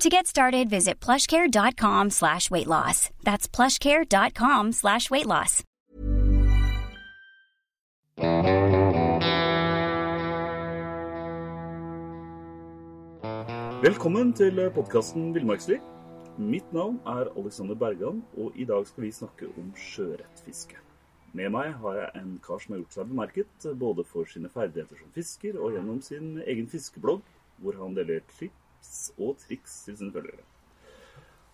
To get started, visit plushcare.com slash weight loss. That's plushcare.com slash weight loss. Velkommen til podkasten Villmarksliv. Mitt navn er Alexander Bergan, og i dag skal vi snakke om sjøørretfiske. Med meg har jeg en kar som har gjort seg bemerket både for sine ferdigheter som fisker og gjennom sin egen fiskeblogg, hvor han deler tips og triks til sine følgere.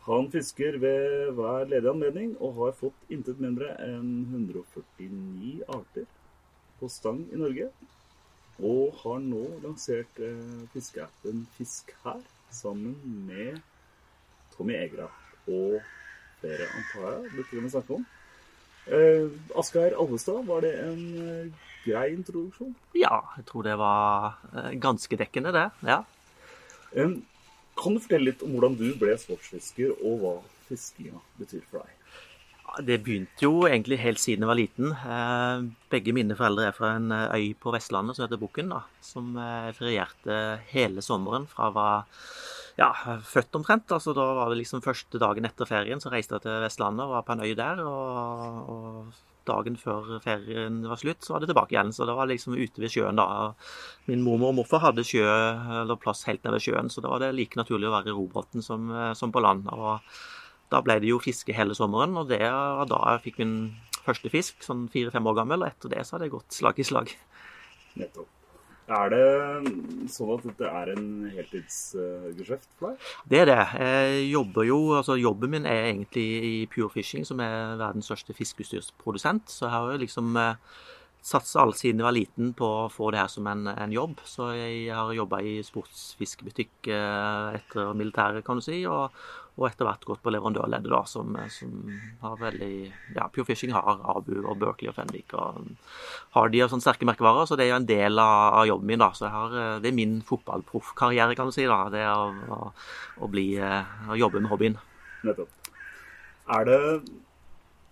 Han fisker ved hver ledige anledning og har fått intet mindre enn 149 arter på stang i Norge. Og har nå lansert eh, fiskeappen Fisk her, sammen med Tommy Egra og flere, antar jeg, burde vi snakke om. Eh, Asgeir Alvestad, var det en eh, grei introduksjon? Ja, jeg tror det var eh, ganske dekkende, det. Ja. Kan du fortelle litt om hvordan du ble sportsfisker, og hva fiskinga betyr for deg? Det begynte jo egentlig helt siden jeg var liten. Eh, Begge mine foreldre er fra en eh, øy på Vestlandet som heter Bukken, da, som eh, ferierte hele sommeren fra jeg var ja, født omtrent. altså Da var det liksom første dagen etter ferien, så reiste jeg til Vestlandet og var på en øy der. Og, og dagen før ferien var slutt, så var det tilbake igjen. Så det var liksom ute ved sjøen da. Min mormor og morfar hadde sjø, eller plass helt nede ved sjøen, så da var det like naturlig å være i robåten som, eh, som på land. og da ble det jo fiske hele sommeren, og det var da jeg fikk min første fisk, sånn fire-fem år gammel. Og etter det så har det gått slag i slag. Nettopp. Er det sånn at dette er en heltidsgeskjeft for deg? Det er det. Jeg jobber jo, altså Jobben min er egentlig i Pure Fishing, som er verdens største fiskeutstyrsprodusent. Så jeg har jo liksom eh, satsa alt siden jeg var liten på å få det her som en, en jobb. Så jeg har jobba i sportsfiskebutikk eh, etter militæret, kan du si. Og, og etter hvert gått på leverandørleddet, da, som, som har veldig Ja, Pure Fishing har Abu og Berkeley og Fenvik og har de og sånne sterke merkevarer, så det er jo en del av, av jobben min, da. Så har, eh, det er min fotballproffkarriere, kan du si, da. Det å, å, å bli eh, Å jobbe med hobbyen. Nettopp. Er det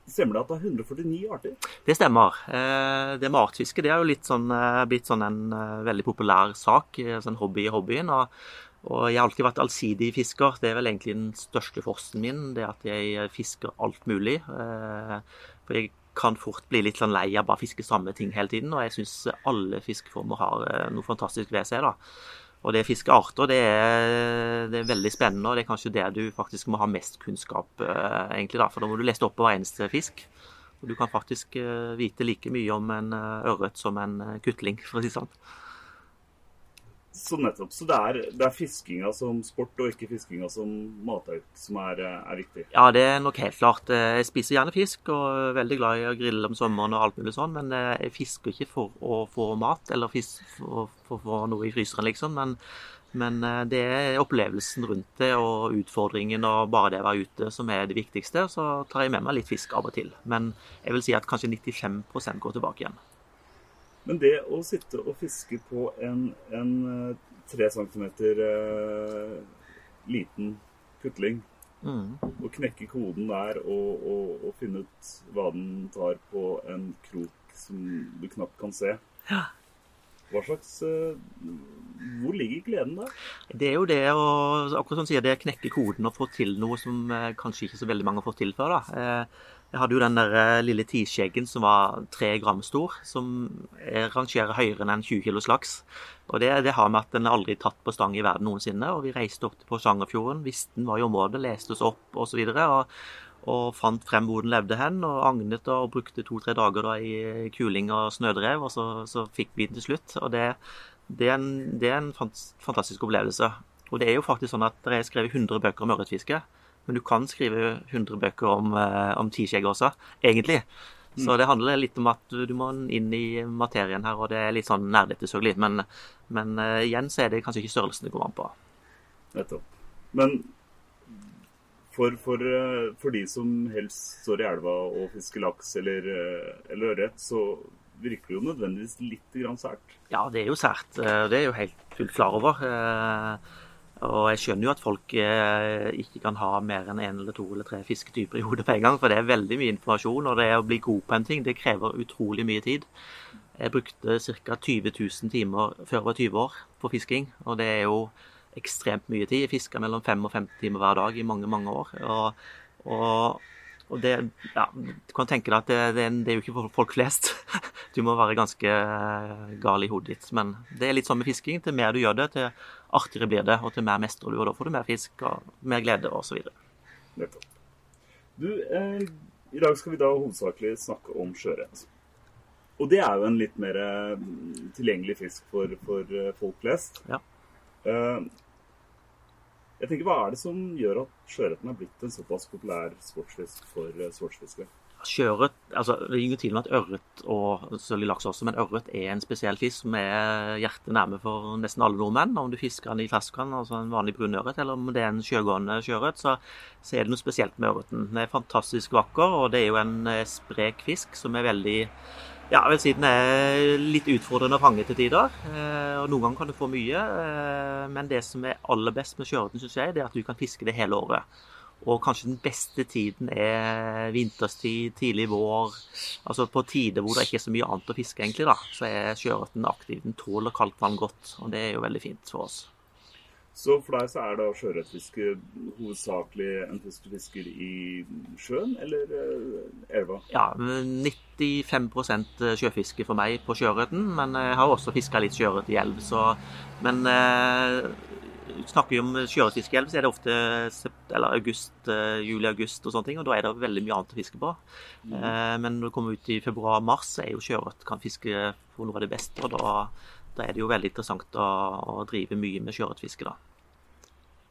Stemmer det at det er 149 arter? Det stemmer. Eh, Det med artsfiske det er jo litt sånn, blitt sånn en veldig populær sak, En sånn hobby i hobbyen. Og, og jeg har alltid vært allsidig fisker. Det er vel egentlig den største forsten min, det at jeg fisker alt mulig. Eh, For jeg kan fort bli litt sånn lei av bare å fiske samme ting hele tiden, og jeg syns alle fiskeformer har eh, noe fantastisk ved seg. da. Og det å fiske arter, det er, det er veldig spennende, og det er kanskje der du faktisk må ha mest kunnskap, eh, egentlig da, for da må du lese opp på hver eneste fisk. Og du kan faktisk vite like mye om en ørret som en kutling, for å si det sånn. Så nettopp. Så det er, er fiskinga som sport, og ikke fiskinga som matauk, som er, er viktig? Ja, det er nok helt klart. Eh, Jeg spiser gjerne fisk, og er veldig glad i å grille om sommeren og alt mulig sånn, men eh, jeg fisker ikke for å få mat, eller fisk for, å få noe i fryseren, liksom. Men, men eh, det er opplevelsen rundt det, og utfordringen og bare det å være ute som er det viktigste. Så tar jeg med meg litt fisk av og til. Men jeg vil si at kanskje 95% går tilbake igjen. Men det å sitte og fiske på en, en eh, tre centimeter eh, liten putling Mm. og knekke koden der og, og, og finne ut hva den tar på en krok som du knapt kan se Ja. Hva slags eh, Hvor ligger gleden der? Det er jo det å akkurat som sier, det knekke koden og få til noe som eh, kanskje ikke så veldig mange har fått til før. da. Jeg hadde jo den der eh, lille tiskjeggen som var tre gram stor, som er- rangerer høyere enn en 20 kilos laks. Og det, det har med at den er aldri tatt på stang i verden noensinne. Og vi reiste opp til Porsangerfjorden, den var i området, leste oss opp osv. Og, og fant frem hvor den levde hen, og agnet og brukte to-tre dager da i kuling og snødrev, og så, så fikk vi den til slutt. Og det, det, er en, det, er en, fantastisk opplevelse. Og det er jo faktisk sånn at det er skrevet 100 bøker om ørretfiske, men du kan skrive 100 bøker om, eh, om også, egentlig. Så mm. det handler litt om at du må inn i materien her, og det er litt sånn nerdete selvfølgelig. Men, men uh, igjen så er det kanskje ikke størrelsen det går an på. Nettopp. Men for, for, eh, for, de som helst står i elva og fisker laks eller, eh, eller ørret, så virker det jo nødvendigvis litt grann sært? Ja, det er jo sært. Eh, det er jo helt fullt klar over. Og jeg skjønner jo at folk ikke kan ha mer enn én en eller to eller tre fisketyper i hodet på en gang, for det er veldig mye informasjon. Og det å bli god på en ting, det krever utrolig mye tid. Jeg brukte ca. 20 000 timer før jeg var 20 år på fisking, og det er jo ekstremt mye tid. Jeg fiska mellom 5 og 50 timer hver dag i mange, mange år. Og, og, og det ja, Du kan tenke deg at det, det, det, er jo ikke for folk flest. Du må være ganske eh, gal i hodet ditt. Men det er litt sånn med fisking. Til mer du gjør det, til artigere blir det, og til mer mestrer du, og da får du mer fisk og mer glede osv. Du, eh, i dag skal vi da hovedsakelig snakke om sjøørret. Og det er jo en litt mer eh, tilgjengelig fisk for, for eh, folk flest. Ja. Eh, jeg tenker, Hva er det som gjør at sjøørreten er blitt en såpass populær sportsfisk for eh, sportsfiskere? Sjøørret altså, Det er ingen tvil om at ørret og selvfølgelig laks også, men ørret er en spesiell fisk som er hjertet nærme for nesten alle nordmenn. Om du fisker den i ferskvann, altså en vanlig brunørret, eller om det er en sjøgående sjøørret, så, så, er det noe spesielt med ørreten. Den er fantastisk vakker, og det er jo en eh, sprek fisk som er veldig ja, jeg vil si den er litt utfordrende å fange til tider. Eh, og Noen ganger kan du få mye. Eh, men det som er aller best med sjøørreten, syns jeg, det er at du kan fiske det hele året. Og kanskje den beste tiden er vinterstid, tidlig vår. Altså på tider hvor det ikke er så mye annet å fiske, egentlig, da, så er sjøørreten aktiv. Den tåler kaldt vann godt, og det er jo veldig fint for oss. Så for deg så er da sjøørretfiske hovedsakelig en fisk du fisker i sjøen eller eh, elva? Ja, 95% sjøfiske for meg på sjøørreten, men jeg har også fiska litt sjøørret i elv. Så, men eh, snakker vi om sjøørretfiske i elv, så er det ofte eller august, eh, juli-august og sånne ting, og da er det veldig mye annet å fiske på. Mm. Eh, men når du kommer ut i februar-mars, så er jo sjøørret kan fiske for noe av det beste. og da da er det jo veldig interessant å, å drive mye med sjøørretfiske, da.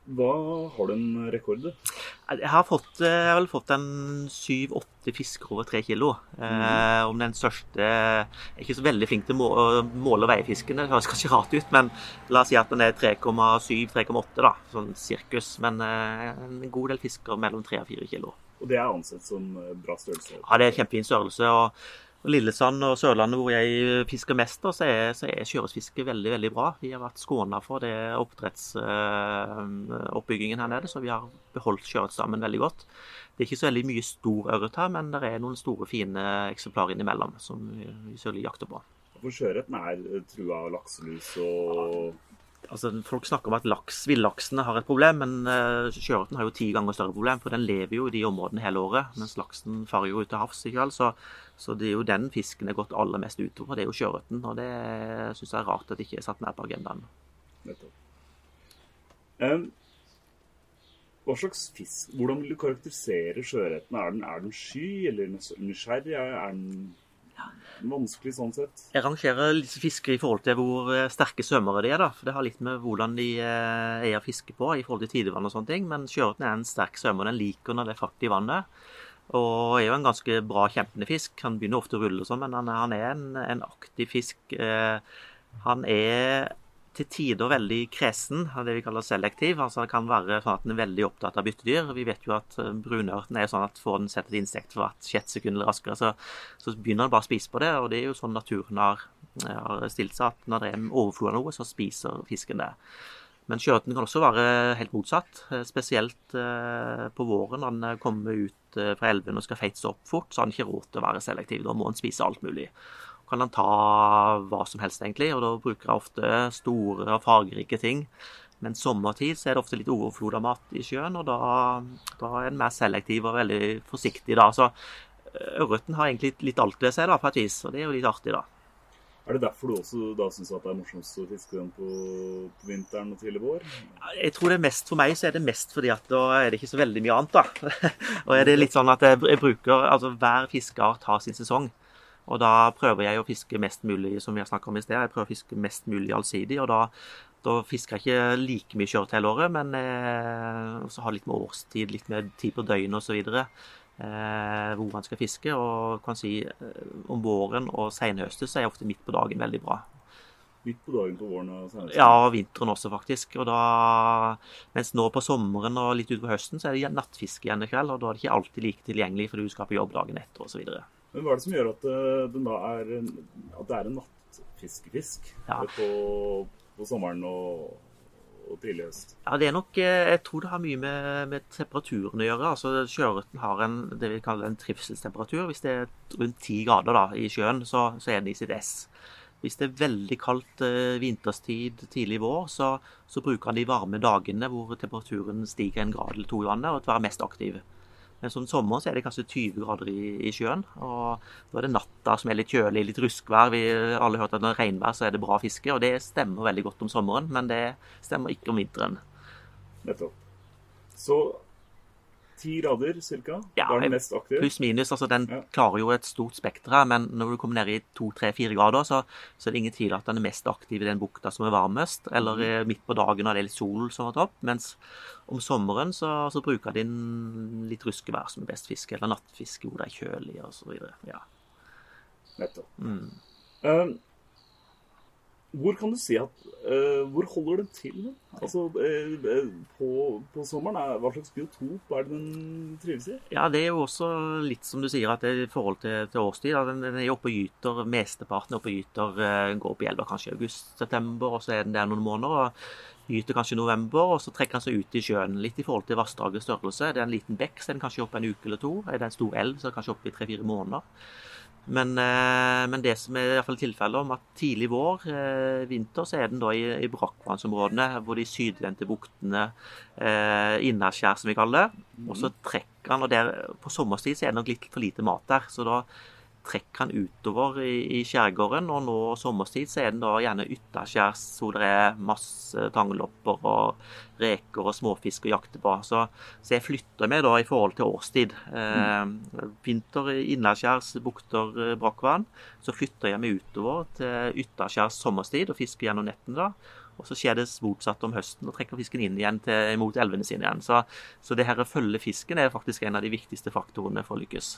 Hva har du en rekord? Jeg har, fått, jeg har fått en syv-åtte fisker over tre kilo. Mm. Eh, om den største Jeg er ikke så veldig flink til å måle og veie fisken, det høres kanskje rart ut, men la oss si at den er 3,7-3,8, da, sånn sirkus. Men eh, en god del fisker mellom 3 og 4 kilo. Og det er ansett som bra størrelse? Ja, det er kjempefin størrelse. og Lillesand og Sørlandet, hvor jeg fisker mest, så er, så er sjøørretfiske veldig veldig bra. Vi har vært skåna for det oppdrettsoppbyggingen her nede, så vi har beholdt sjøørretstammen veldig godt. Det er ikke så veldig mye stor ørret her, men det er noen store, fine eksemplarer innimellom som vi selvfølgelig jakter på. For sjøørreten er trua av lakselus og altså, Folk snakker om at laks, villaksene har et problem, men uh, sjøørreten har jo ti ganger større problem. For den lever jo i de områdene hele året, mens laksen farer jo ut til havs. ikke vel? Så, så, det er jo den fisken det er gått aller mest utover. Det er jo sjøørreten. Og det syns jeg er rart at det ikke er satt mer på agendaen. Um, hva slags fisk Hvordan vil du karakterisere sjøørreten? Er, er, den sky eller nysgjerrig? Er den vanskelig sånn sett. Jeg rangerer fisker i forhold til hvor eh, sterke svømmere de er. da, for Det har litt med hvordan de eh, er å fiske på i forhold til tidevann og sånne ting. Men sjøørreten er en sterk svømmer. Den liker når det er fart i vannet. Og er jo en ganske bra kjempende fisk. Han begynner ofte å rulle sånn, men han, han er en, en, aktiv fisk. Eh, han er til tider veldig kresen, det vi kaller selektiv. altså Det kan være sånn at den er veldig opptatt av byttedyr. Vi vet jo at eh, brunørten er sånn at får den sett et insekt for hvert sjette sekund eller raskere, så, så, begynner den bare å spise på det. Og det er jo sånn naturen har, har stilt seg, at når det er overflod av noe, så spiser fisken det. Men sjøørreten kan også være helt motsatt. Eh, spesielt eh, på våren når den kommer ut fra elven og skal feites opp fort, så har han ikke råd til å være selektiv. Da må han spise alt mulig kan han ta hva som helst, egentlig. Og da bruker han ofte store og fargerike ting. Men sommertid så er det ofte litt overflod av mat i sjøen, og da, da er den mer selektiv og veldig forsiktig da. Så eh, ørreten har egentlig litt alt ved seg da, på et vis, og det er jo litt artig, da. Er det derfor du også da syns det er morsomst å fiske den på, på, vinteren og tidlig vår? Jeg tror det er mest For meg så er det mest fordi at da er det ikke så veldig mye annet, da. og er det litt sånn at jeg, jeg bruker Altså hver fiskeart har sin sesong. Og da prøver jeg å fiske mest mulig, som vi har snakket om i sted, jeg prøver å fiske mest mulig allsidig. Og da, da fisker jeg ikke like mye kjørt hele året, men eh, også har litt med årstid, litt med tid på døgnet osv. Eh, hvor man skal fiske. Og kan si eh, om våren og senhøstet så er ofte midt på dagen veldig bra. Midt på dagen på våren og senhøstet? Ja, og vinteren også, faktisk. Og da, mens nå på sommeren og litt utover høsten så er det nattfiske igjen i kveld, og da er det ikke alltid like tilgjengelig fordi du skal på jobb dagen etter osv. Men hva er det som gjør at, eh, er, at det er en nattfiskefisk ja. på, på, sommeren og, og tidlig? Ja, det er nok eh, Jeg tror det har mye med, med temperaturen å gjøre. Altså Sjøørreten har en, det vi kaller en trivselstemperatur. Hvis det er rundt ti grader da, i sjøen, så, så, er den i sitt ess. Hvis det er veldig kaldt eh, vinterstid tidlig vår, så, så bruker han de varme dagene hvor temperaturen stiger en grad eller to i vannet, og til å være mest aktiv. Men som sommer så er det kanskje 20 grader i, i, sjøen. Og da er det natta som er litt kjølig, litt ruskvær. Vi har alle hørt at når det er regnvær så er det bra fiske, og det stemmer veldig godt om sommeren. Men det stemmer ikke om vinteren. Nettopp. Så ti grader ca. Ja, da er den mest aktiv? Pluss minus. altså Den ja. klarer jo et stort spekter men når du kommer ned i to, tre, fire grader, så, så, er det ingen tvil at den er mest aktiv i den bukta som er varmest, eller mm. midt på dagen når det er litt sol som er opp, Mens om sommeren så, så bruker de litt ruskevær som er best fiske, eller nattfiske hvor det er kjølig osv. Ja. Nettopp. Mm. Um, hvor kan du si at uh, Hvor holder den til? Altså, uh, på, på, sommeren, er, hva slags biotop er det den trives i? Ja, Det er jo også litt som du sier, at det er i forhold til, til årstid. Den, den, er oppe og gyter, Mesteparten er oppe og gyter uh, går i elva kanskje i august-september, og så er den der noen måneder. og Gyter kanskje i november, og så trekker den seg ut i sjøen. Litt i forhold til vassdragets størrelse. Det er en liten bekk, så er den kanskje oppe en uke eller to. Er det en stor elv, så er den kanskje oppe i tre-fire måneder. Men, eh, men, det som er i hvert fall tilfellet om at tidlig vår, eh, vinter, så er den da i, i brakkvannsområdene, hvor de sydvendte buktene, eh, innaskjær som vi kaller det. Og så trekker han, og der, på sommerstid så er det nok litt for lite mat der. Så da trekker han utover i, i skjærgården. Og nå sommerstid så er den da gjerne ytterskjærs hvor det er masse tanglopper og reker og småfisk å jakte på. Så, så jeg flytter meg da i forhold til årstid. Eh, vinter innaskjærs bukter eh, brakkvann. Så flytter jeg meg utover til ytterskjærs sommerstid og fisker gjennom nettene da. Og så skjer det motsatt om høsten, og trekker fisken inn igjen til, mot elvene sine igjen. Så, så det her å følge fisken er faktisk en av de viktigste faktorene for å lykkes.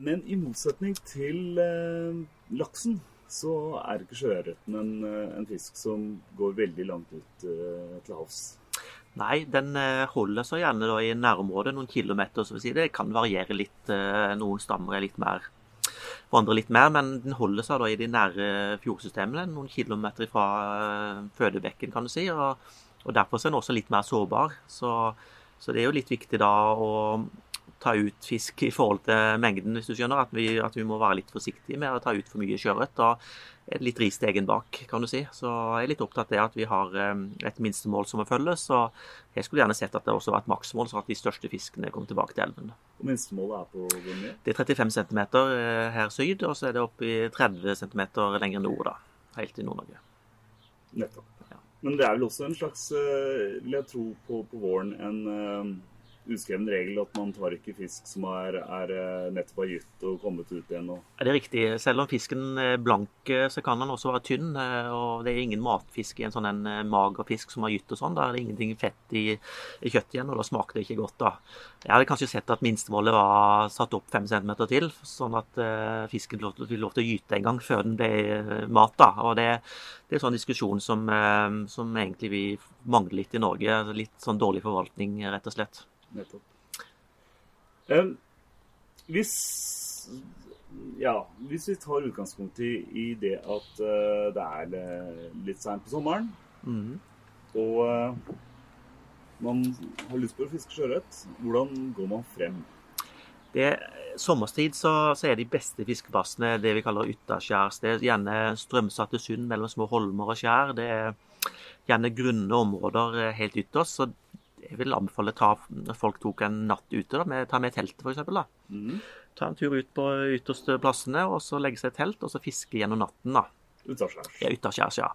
Men i motsetning til eh, laksen, så er ikke sjøørreten en, eh, en, fisk som går veldig langt ut eh, til havs. Nei, den eh, holder seg gjerne da, i nærområdet noen kilometer. så si Det kan variere litt. Eh, noen stammer er litt mer vandrer litt mer, men den holder seg da i de nære fjordsystemene, noen kilometer fra fødebekken, kan du si. Og, og derfor er den også litt mer sårbar. Så, så, det er jo litt viktig da å ta ut fisk i forhold til mengden, hvis du skjønner. At vi, at vi må være litt forsiktige med å ta ut for mye sjøørret. Det litt ris til egen bak, kan du si. Så jeg er litt opptatt av at vi har eh, et minstemål som må følges. Og jeg skulle gjerne sett at det også var et maksmål, så at de største fiskene kom tilbake til elven. Og Minstemålet er på hvor mye? Det er 35 cm eh, her syd, og så er det oppi 30 cm lenger nord, da. Helt i Nord-Norge. Nettopp. Ja. Men det er vel også en slags, eh, vil jeg tro, på, på våren en uskreven regel at man tar ikke fisk som er, er eh, nettopp har gytt og kommet ut igjen. Og... Det er riktig. Selv om fisken er blank, eh, så kan den også være tynn. Eh, og det er ingen matfisk i en sånn en mager fisk som har gytt og sånn. Da er det ingenting fett i, i kjøttet igjen, og da smaker det ikke godt. da. Jeg hadde kanskje sett at minstemålet var satt opp fem centimeter til, sånn at fisken fikk lov til å gyte en gang før den ble mat. da. Og det, det er en sånn diskusjon som, som egentlig vi mangler litt i Norge. Litt sånn dårlig forvaltning, rett og slett. Nettopp. Um, hvis ja, hvis vi tar utgangspunkt i, i det at uh, det er uh, litt seint på sommeren, mm. og uh, man har lyst på å fiske sjøørret, hvordan går man frem? Det, sommerstid så, så, er de beste fiskeplassene det vi kaller ytterskjærs. Det er gjerne strømsatte sund mellom små holmer og skjær. Det er gjerne grunne områder helt ytterst. så jeg vil anbefale ta, folk tok en natt ute. da, med, Ta med teltet, f.eks. Mm. Ta en tur ut på ytterste plassene, og så legge seg i telt og så fiske gjennom natten. da. Utaskjærs. Ja, utaskjærs, ja.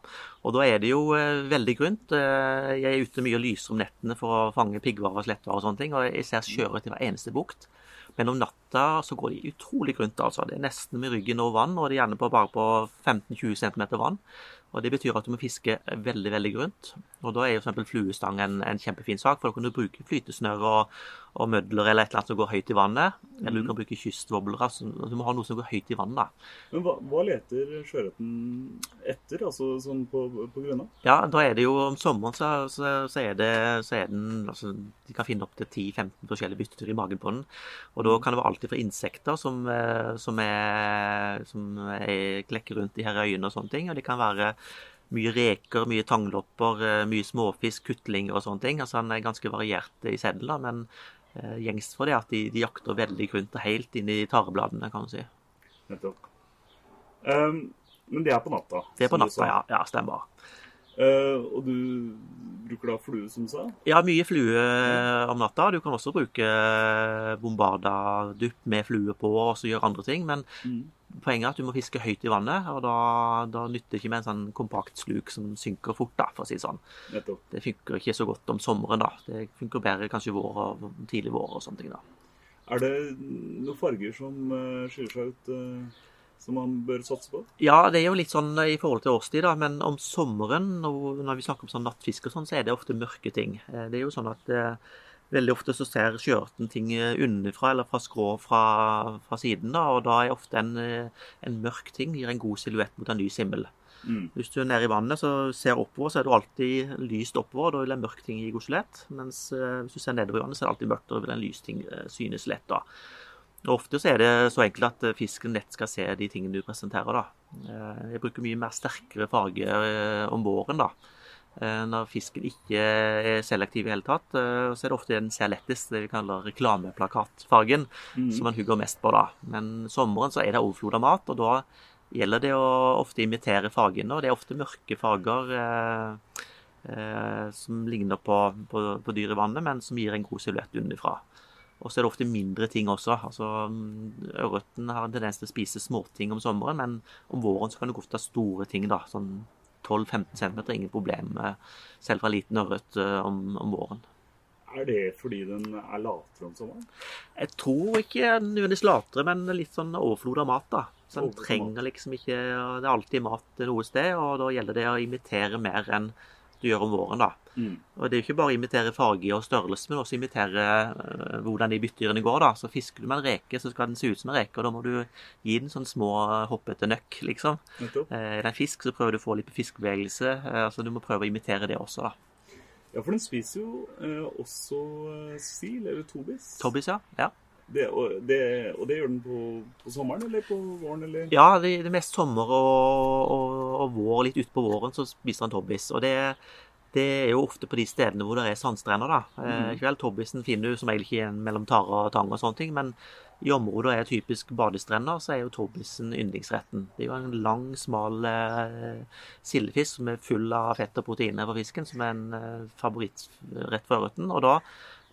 Og da er det jo eh, veldig grunt. Eh, jeg er ute mye og lyser om nettene for å fange piggvarer og slettvarer og sånne ting, og jeg ser sjøørret i hver eneste bukt. Men om natta så går de utrolig grunt. altså. Det er nesten med ryggen over vann, og det er gjerne på, bare på 15-20 cm vann. Og Det betyr at du må fiske veldig veldig grunt. Og Da er jo f.eks. fluestang en, en, kjempefin sak, for da kan du bruke flytesnøre og, og, mødler eller et eller annet som går høyt i vannet. Eller du mhm. kan bruke kystvoblere. Altså, du må ha noe som går høyt i vannet. Men hva, hva leter sjøørreten etter, altså sånn på, på grunna? Ja, da er det jo om sommeren så, så, så, er, det, så er den altså, De kan finne opptil 10-15 forskjellige byttedyr i magen på den. Og da kan det være alltid fra insekter som, eh, som, er, som er, klekker rundt i her øyene og sånne ting. Og det kan være mye reker, mye tanglopper, eh, mye småfisk, kutlinger og sånne ting. Altså Han er ganske variert i seddelen, men eh, gjengst for det at de, de jakter veldig grunt og helt inn i tarebladene, kan du si. Nettopp. Um, men det er på natta? Det er på natta, ja. ja. Stemmer. Uh, og du bruker da flue, som du sa? Ja, mye flue om natta. Du kan også bruke bombarda dupp med flue på og så gjøre andre ting. Men mm. Poenget er at du må fiske høyt i vannet, og da, da nytter det ikke med en sånn kompakt sluk som synker fort, da, for å si det sånn. Nettopp. Det funker ikke så godt om sommeren, da. Det funker bedre kanskje vår og tidlig vår og sånne ting, da. Er det noen farger som skiller seg ut, som man bør satse på? Ja, det er jo litt sånn i forhold til årstid, da. Men om sommeren, når vi snakker om sånn nattfiske og sånn, så er det ofte mørke ting. Det er jo sånn at eh, Veldig ofte så ser sjøørten ting underfra eller fra skrå fra, fra siden. da, og Da er ofte en, en mørk ting gir en god silhuett mot en lys himmel. Mm. Hvis du er nede i vannet så ser oppover, så er det alltid lyst oppover. Da vil en mørk ting gi god silhuett. Mens eh, hvis du ser nedover i vannet, så er det alltid mørkt. og Da vil en lys ting synes lett. da. Ofte så er det så enkelt at uh, fisken lett skal se de tingene du presenterer. da. Jeg bruker mye mer sterkere farger om våren. da. Eh, når fisken ikke er selektiv i hele tatt, eh, så er det ofte den ser lettest, det vi kaller reklameplakatfargen, mm. som man hugger mest på da. Men sommeren så er det overflod av mat, og da gjelder det å ofte imitere fargene. Og det er ofte mørke farger eh, eh, som ligner på, på, på, dyr i vannet, men som gir en god silhuett underfra. Og så er det ofte mindre ting også. altså Ørreten har en tendens til å spise småting om sommeren, men om våren så kan det godt ha store ting. da, sånn 12-15 cm ingen problem selv fra liten ørret eh, om, om, våren. Er det fordi den er latere om sommeren? Jeg tror ikke nødvendigvis latere, men litt sånn overflod av mat. da. Så den trenger liksom ikke Det er alltid mat noe sted, og da gjelder det å imitere mer enn du gjør om våren. da. Mm. Og Det er jo ikke bare å imitere farge og størrelse, men også imitere uh, hvordan de byttdyrene går. da. Så Fisker du med en reke, så skal den se ut som en reke, og da må du gi den sånn små hoppete nøkk. liksom. Uh, er det en fisk, så prøver du å få litt fiskebevegelse. Uh, altså Du må prøve å imitere det også. da. Ja, for den spiser jo også sil, eller tobis. Tobis, ja. ja. Det, og, det, og, det, gjør den på, på, sommeren eller på våren? Eller? Ja, det, det mest sommer og, og, og vår. Litt utpå våren så spiser han tobbis. Og det, det, er jo ofte på de stedene hvor det er sandstrender. da. Eh, mm. Tobbisen finner du som regel ikke igjen mellom tare og tang og sånne ting. Men i områder der er typisk badestrender, så er jo tobbisen yndlingsretten. Det er jo en lang, smal eh, sildefisk som er full av fett og proteiner for fisken, som er en eh, favorittrett for ørreten. Og da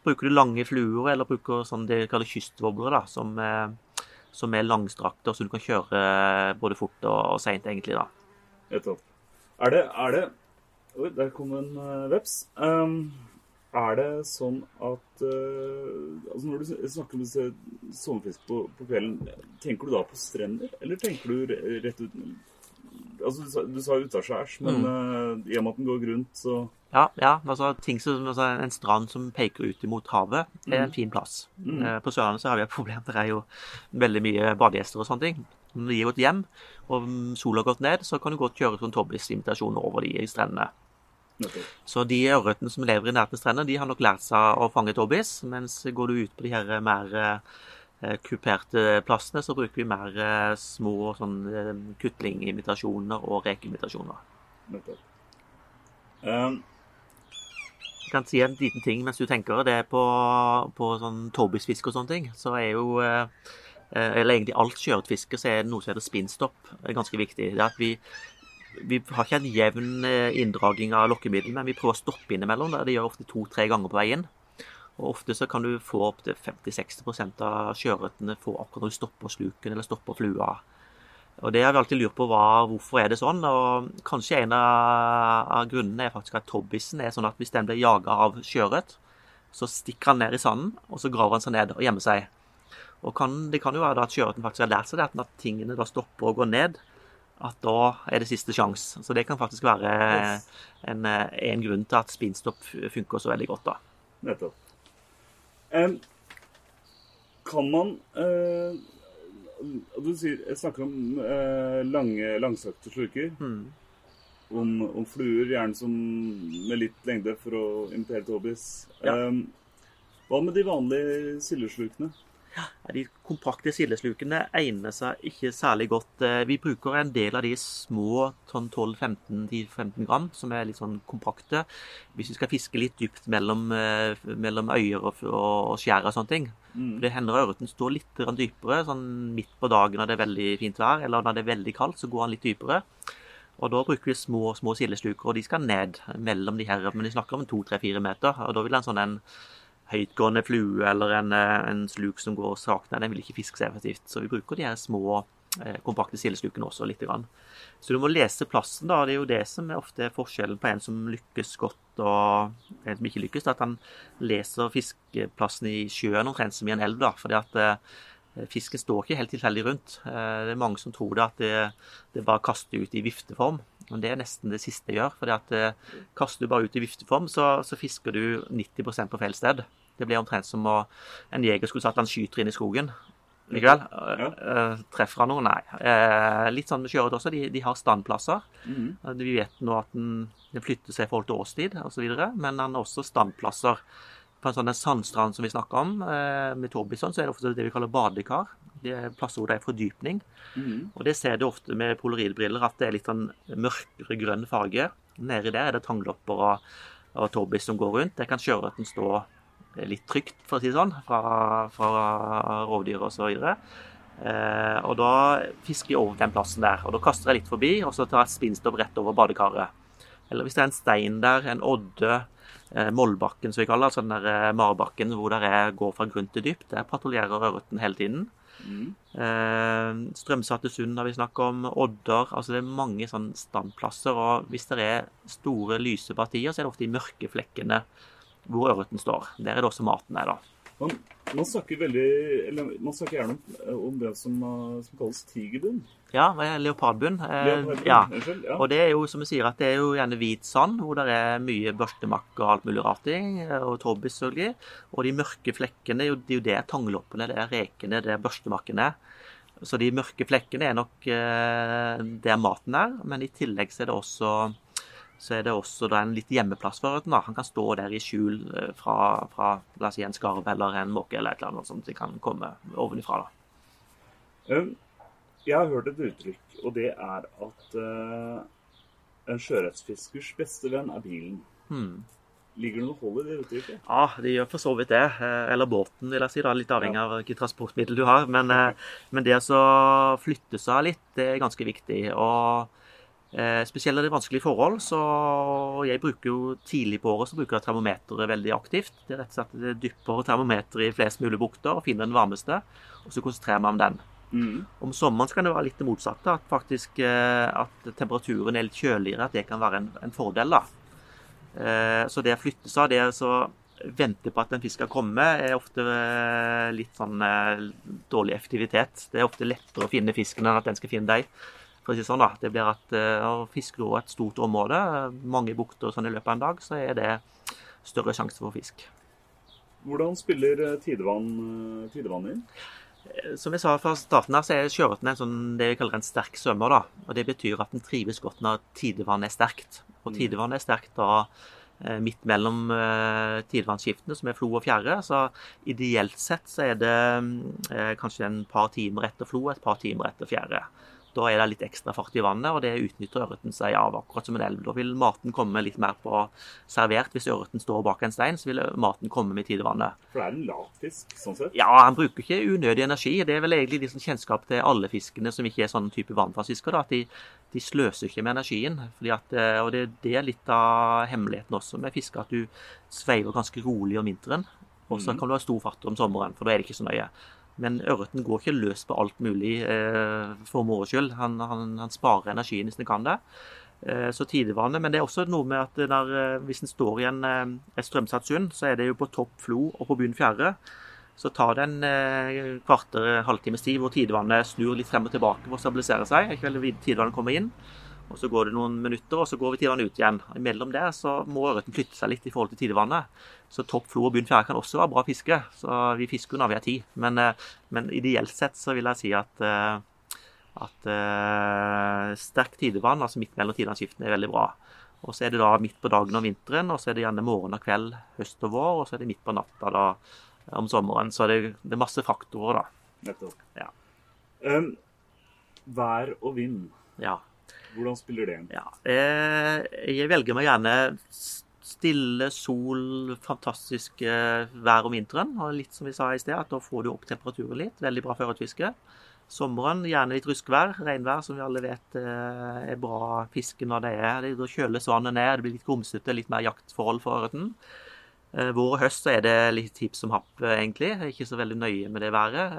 Bruker du lange fluer, eller bruker sånn det kaller kystwobbler, da, som, eh, som, er langstrakte, så du kan kjøre eh, både fort og, og seint, egentlig, da. Nettopp. Er det, er det Oi, der kom en uh, veps. Um, er det sånn at uh, altså Når du snakker om sommerfisk på, på, kvelden, tenker du da på strender, eller tenker du rett ut altså, Du sa, du utaskjærs, men mm. uh, i og med at den går grunt, så ja, ja altså, ting som, altså, En strand som peker ut mot havet, er en mm. fin plass. Mm. Eh, på Sørlandet så har vi et problem. Det er jo veldig mye badegjester og sånne ting. Når de har gått hjem og sola har gått ned, så kan du godt kjøre sånn Tobbis-invitasjon over de strendene. Okay. Så de ørretene som lever i nærheten av strendene, de har nok lært seg å fange tobbis. Mens går du ut på de her mer eh, kuperte plassene, så bruker vi mer eh, små sånn eh, kutlingimitasjoner og rekeimitasjoner. Um, kan si en liten ting mens du tenker det på, på sånn tobisfiske og sånne ting, så er jo eh, Eller egentlig alt sjøørretfiske, så er det noe som heter spinnstopp ganske viktig. Det er at vi, vi har ikke en jevn eh, inndraging av lokkemiddel, men vi prøver å stoppe innimellom. Det gjør ofte to-tre ganger på veien. Og Ofte så kan du få opptil 50-60% av sjøørretene få akkurat når du stopper sluken eller stopper flua. Og det har vi alltid lurt på hva, hvorfor er det sånn. Og kanskje en av, grunnene er faktisk at tobbisen er sånn at hvis den blir jaga av sjøørret, så stikker han ned i sanden, og så graver han seg ned og gjemmer seg. Og kan, Det kan jo være at sjøørreten faktisk har lært seg det, at når tingene da stopper og går ned, at da er det siste sjanse. Så det kan faktisk være en, en grunn til at spinstopp funker så veldig godt. da. Nettopp. Kan man uh, Du sier, jeg snakker om uh, lange, langsøkte sluker. Mm. Om, om, fluer, gjerne som med litt lengde for å imitere tobis. Ja. Hva med de vanlige sildeslukene? De kompakte sildeslukene egner seg ikke særlig godt. Eh, vi bruker en del av de små sånn 12-15 gram, som er litt sånn kompakte, hvis vi skal fiske litt dypt mellom, mellom øyer og, og skjær og sånne ting. Mm. Det hender ørreten står litt dypere, sånn midt på dagen når det er veldig fint vær, eller når det er veldig kaldt, så går han litt dypere. Og Da bruker vi små små sildesluker, og de skal ned mellom de her. Men vi snakker om to-tre-fire meter. og Da vil en sånn en høytgående flue eller en, en sluk som går sakte, den vil ikke fiske så effektivt. Så vi bruker de her små, eh, kompakte sildeslukene også litt. Grann. Så du må lese plassen. da, Det er jo det som er ofte forskjellen på en som lykkes godt og en som ikke lykkes. At han leser fiskeplassen i sjøen omtrent som i en elv. da, fordi at eh, Fisken står ikke helt tilfeldig rundt. Eh, det er mange som tror det at det, det bare kaster ut i vifteform. Men det er nesten det siste jeg gjør. fordi at eh, Kaster du bare ut i vifteform, så, så fisker du 90% på feil sted. Det blir omtrent som å, en jeger skulle satt han skyter inn i skogen likevel. Ja. Uh, treffer han noe? Nei. Uh, litt sånn med kjøretøy også. De, de, har standplasser. Mm. Vi vet nå at den, den, flytter seg i forhold til årstid osv., men han har også standplasser. På en sånn sandstrand som vi snakker om, med Torbison, så er det ofte det vi kaller badekar. Det er plasser hvor det er fordypning. Mm. Og det ser du ofte med polaridbriller, at det er litt sånn mørkere grønn farge. Nedi der er det tanglopper og, og torbis som går rundt. Der kan sjøørreten stå litt trygt, for å si det sånn, fra, fra rovdyr osv. Eh, og da fisker jeg over den plassen der. og Da kaster jeg litt forbi, og så tar jeg et spinnstopp rett over badekaret. Eller hvis det er en stein der, en odde, eh, Mollbakken som vi kaller altså den der eh, marbakken hvor det går fra grunn til dypt. Der patruljerer ørreten hele tiden. Mm. Eh, Strømsatte sund har vi snakket om. Odder. altså Det er mange sånn standplasser. og Hvis det er store, lyse partier, så er det ofte de mørke flekkene hvor ørreten står. Der er det også maten er, da. Man, man, snakker veldig, eller man snakker gjerne om, eh, om det som, eh, som, kalles tigerbunn. Ja, leopardbunn. Eh, ja. ja. Og det er jo som vi sier, at det er jo gjerne hvit sand, hvor det er mye børstemakk og alt mulig rart i. Og tobis, selvfølgelig. Og de mørke flekkene, det er jo det tangloppene, det er rekene, det er børstemakkene. Så de mørke flekkene er nok der maten er. Men i tillegg så er det også så er det også en litt hjemmeplass for ørreten. Han kan stå der i skjul eh, fra, fra la oss si en skarv eller en måke eller et eller annet sånt de kan komme ovenifra. Da. Um, jeg har hørt et uttrykk, og det er at uh, en sjøørretfiskers beste venn er bilen. Hmm. Ligger det noe hold i det uttrykket? Ja, det gjør for så vidt det. Eh, eller båten, vil jeg si. da, Litt avhengig av hvilket transportmiddel du har. Men, men det å flytte seg litt, det er ganske viktig. og spesielt er det vanskelige forhold, så jeg bruker jo tidlig på året så bruker jeg termometeret veldig aktivt. Det er rett og slett det dypper termometeret i flest mulig bukter og finner den varmeste, og så konsentrerer meg om den. Mm. Om sommeren kan det være litt det motsatte, at faktisk eh, at temperaturen er litt kjøligere, at det kan være en, en fordel. da. Eh, så det å flytte seg, det å vente på at en fisk skal komme, er ofte eh, litt sånn eh, dårlig effektivitet. Det er ofte lettere å finne fisken enn at den skal finne deg for å si sånn da, det blir at uh, Fisker du et stort område, mange bukter sånn i løpet av en dag, så er det større sjanse for fisk. Hvordan spiller eh, tidevann, eh, tidevann inn? Som jeg sa fra starten her, så er sjøørreten en sånn, det vi kaller en sterk svømmer. da, og Det betyr at den trives godt når tidevannet er sterkt. Og tidevannet er sterkt da midt mellom tidevannsskiftene, som er flo og fjære. Så ideelt sett så er det kanskje en par timer etter flo et par timer etter fjære. Da er det litt ekstra fart i vannet, og det utnytter ørreten seg av, akkurat som en elv. Da vil maten komme litt mer på servert. Hvis ørreten står bak en stein, så vil maten komme med tidevannet. For det er en lavfisk, sånn sett? Ja, han bruker ikke unødig energi. Det er vel egentlig liksom kjennskap til alle fiskene som ikke er sånn type vannfastfisker, at de, de, sløser ikke med energien. At, eh, og det, det, er litt av hemmeligheten også med fiske, at du sveiver ganske rolig om vinteren. Og så mm. kan du ha stor fart om sommeren, for da er det ikke så nøye. Men ørreten går ikke løs på alt mulig eh, for moro skyld. Han, han, han, sparer energien hvis han kan det. Eh, så tidevannet. Men det er også noe med at der, eh, hvis en står i en, eh, et strømsatt så er det jo på topp flo og på bunn fjære. Så tar det en eh, kvarter, halvtimes tid hvor tidevannet snur litt frem og tilbake for å stabilisere seg. Ikke veldig tidevannet kommer inn. Og Så går det noen minutter, og så går vi tidevannet ut igjen. Og Imellom det så må ørreten flytte seg litt i forhold til tidevannet. Så topp flo og bunn fjære kan også være bra fiske. Så vi fisker når vi har tid. Men, eh, men, ideelt sett så vil jeg si at, eh, at uh, sterkt tidevann, altså midt mellom tidevannsskiftene, er veldig bra. Og så er det da midt på dagen om vinteren, og så er det gjerne morgen og kveld høst og vår, og så er det midt på natta da om sommeren. Så det, det er masse faktorer, da. Nettopp. Ja. Um, vær og vind. Ja. Hvordan spiller det inn? Ja, eh, jeg velger meg gjerne stille, sol, fantastisk vær om vinteren. Og litt som vi sa i sted, at da får du opp temperaturen litt. Veldig bra for ørretfiske. Sommeren gjerne litt ruskvær, regnvær, som vi alle vet eh, er bra fiske når det er. Da kjøles vannet ned, det blir litt grumsete, litt mer jaktforhold for ørreten. Eh, vår og høst så er det litt hipp som happ, egentlig. Ikke så veldig nøye med det været.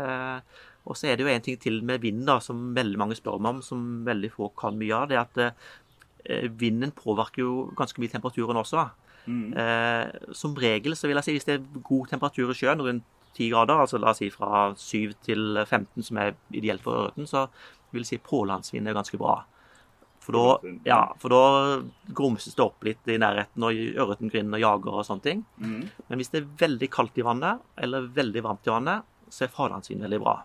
Og så er det jo en ting til med vind, da, som veldig mange spør meg om, som veldig få kan mye av. Det er at eh, vinden påvirker jo ganske mye temperaturen også. Mm. Eh, som regel så vil jeg si hvis det er god temperatur i sjøen, rundt 10 grader, altså la oss si fra 7 til 15, som er ideelt for ørreten, så vil jeg si pålandsvind er ganske bra. For da, ja, for da grumses det opp litt i nærheten, og ørreten griner og jager og sånne ting. Mm. Men hvis det er veldig kaldt i vannet, eller veldig varmt i vannet, så er farlandsvind veldig bra.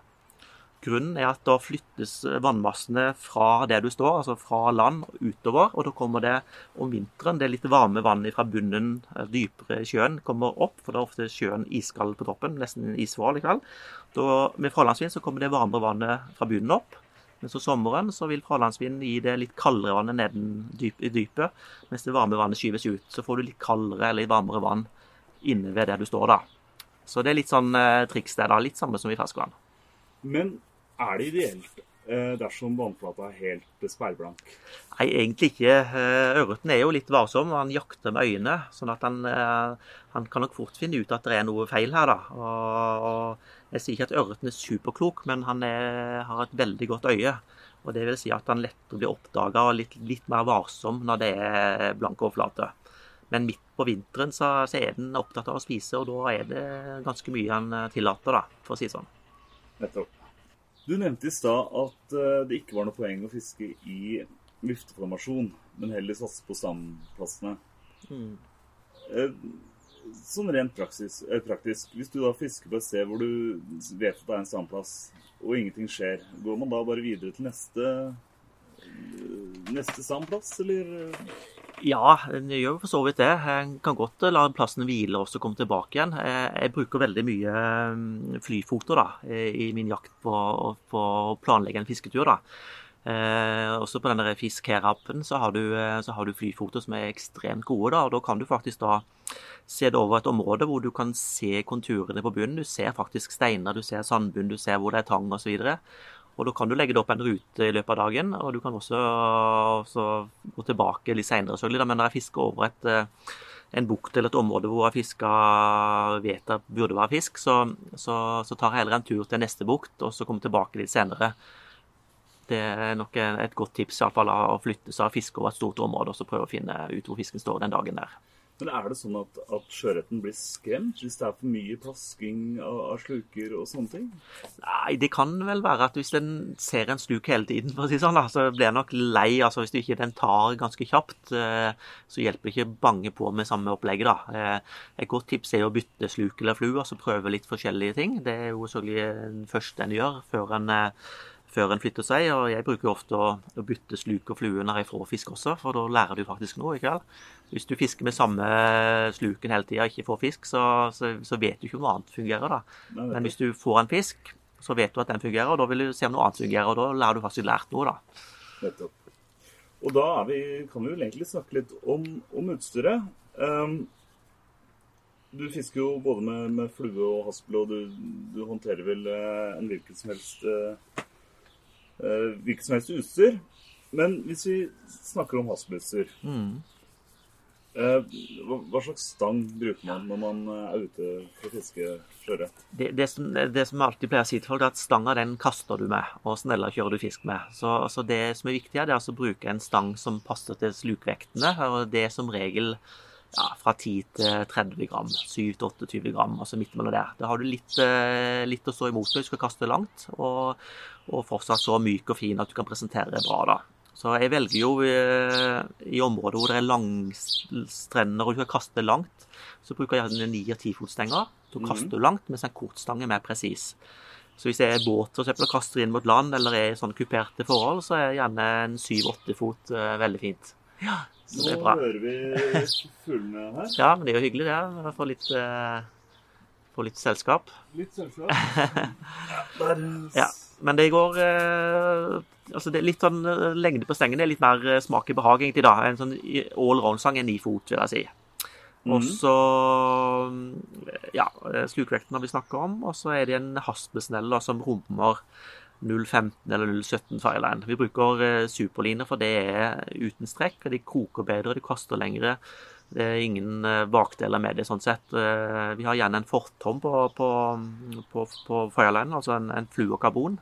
Grunnen er at da flyttes vannmassene fra der du står, altså fra land utover. Og da kommer det om vinteren det litt varme vannet fra bunnen eh, dypere i sjøen kommer opp. For da er ofte sjøen iskald på toppen, nesten isvål likevel. Da, med fralandsvind så kommer det varmere vannet fra bunnen opp. Men så sommeren så vil fralandsvinden gi det litt kaldere vannet neden dyp, i dypet, mens det varme vannet skyves ut. Så får du litt kaldere eller varmere vann inne ved der du står, da. Så det er litt sånn eh, triks der, da. Litt samme som i ferskvann. Men er det ideelt eh, dersom vannflata er helt speilblank? Nei, egentlig ikke. Eh, ørreten er jo litt varsom. Han jakter med øynene. sånn at han, eh, han, kan nok fort finne ut at det er noe feil her. da. Og, og jeg sier ikke at ørreten er superklok, men han er, har et veldig godt øye. Og Det vil si at han lettere blir oppdaga og litt, litt, mer varsom når det er blank overflate. Men midt på vinteren så, så, er den opptatt av å spise, og da er det ganske mye han tillater, da, for å si det sånn. Nettopp. Du nevnte i stad at eh, det ikke var noe poeng å fiske i luftformasjon, men heller satse på standplassene. Mm. Eh, sånn rent praksis, eh, praktisk, hvis du da fisker på et sted hvor du vet at det er en standplass, og ingenting skjer, går man da bare videre til neste, neste standplass, eller? Ja, jeg gjør for så vidt det. En kan godt la plassen hvile og så komme tilbake igjen. Jeg bruker veldig mye mm, flyfoto da, i min jakt på, på å planlegge en fisketur. da. Eh, også på denne Fisk her-appen så, har du, eh, så har du flyfoto som er ekstremt gode. da, og Da kan du faktisk da se det over et område hvor du kan se konturene på bunnen. Du ser faktisk steiner, du ser sandbunn, du ser hvor det er tang osv. Og Da kan du legge det opp en rute i løpet av dagen, og du kan også, også gå tilbake litt seinere. Men når jeg fisker over et, eh, en bukt eller et område hvor jeg fisker vet at burde være fisk, så, så, så, tar jeg heller en tur til neste bukt og så kommer tilbake litt senere. Det er nok et godt tips i alle fall, å flytte seg og fiske over et stort område og så prøve å finne ut hvor fisken står den dagen der. Men er det sånn at, at sjøørreten blir skremt hvis det er for mye plasking av, av, sluker og sånne ting? Nei, det kan vel være at hvis den ser en sluk hele tiden, for å si sånn, da, så blir den nok lei. altså Hvis du ikke den tar ganske kjapt, eh, så hjelper det ikke bange på med samme opplegget. da. Eh, et godt tips er å bytte sluk eller flue, altså prøve litt forskjellige ting. Det er jo selvfølgelig det første en gjør før en eh, før en flytter seg. Og jeg bruker ofte å, å bytte sluk og flue når jeg får fisk også, for da lærer du faktisk noe. ikke vel? Hvis du fisker med samme sluken hele tida og ikke får fisk, så, så, så, vet du ikke om noe annet fungerer. da. Men hvis du får en fisk, så vet du at den fungerer, og da vil du se om noe annet fungerer. Og da lærer du faktisk lært noe, da. Nettopp. Og da vi, kan vi vel egentlig snakke litt om, om utstyret. Um, du fisker jo både med, med flue og haspel, og du, du håndterer vel uh, en hvilken som helst uh, hvilket som helst utstyr. Men hvis vi snakker om haspelutstyr mm. Eh, hva slags stang bruker man når man eh, er ute for å fiske sjøørret? Det, det, som, det som alltid pleier å si til folk, er at stanga den kaster du med, og sneller kjører du fisk med. Så, så det som er viktig, er det altså å bruke en stang som passer til slukvektene. og Det er som regel ja, fra 10 til 30 gram. 7-28 gram, altså midt mellom der. Da har du litt, eh, litt å stå imot når du skal kaste langt, og, og fortsatt så myk og fin at du kan presentere det bra. da. Så jeg velger jo eh, i områder hvor det er langstrender og du skal kaste langt, så bruker jeg gjerne 9- og 10-fotstenger. Så kaster du langt, mens en kortstang er mer presis. Så hvis jeg er i båt og kaster inn mot land, eller er i sånn kuperte forhold, så er gjerne en 7-8 fot eh, veldig fint. Ja, så det Nå er bra. hører vi fuglene her. Ja, men det er jo hyggelig, det. Få litt, eh, få litt selskap. Litt selskap. Ja, der. Ja, men det går eh, Altså, det er litt sånn eh, lengde på stengene er litt mer eh, smak i behag, egentlig, da. En sånn allround-sang er ni fot, vil jeg si. Og Mhm. så Ja, eh, slukvekten har vi snakka om. Og så er det en haspesnell som rommer 0,15 eller 0,17 fireline. Vi bruker eh, superliner, for det er uten strekk, og de koker bedre, de koster lengre. Det er ingen eh, bakdeler med det, sånn sett. Eh, Vi har gjerne en fortom på, på, på, på fireline, altså en, en fluorkarbon,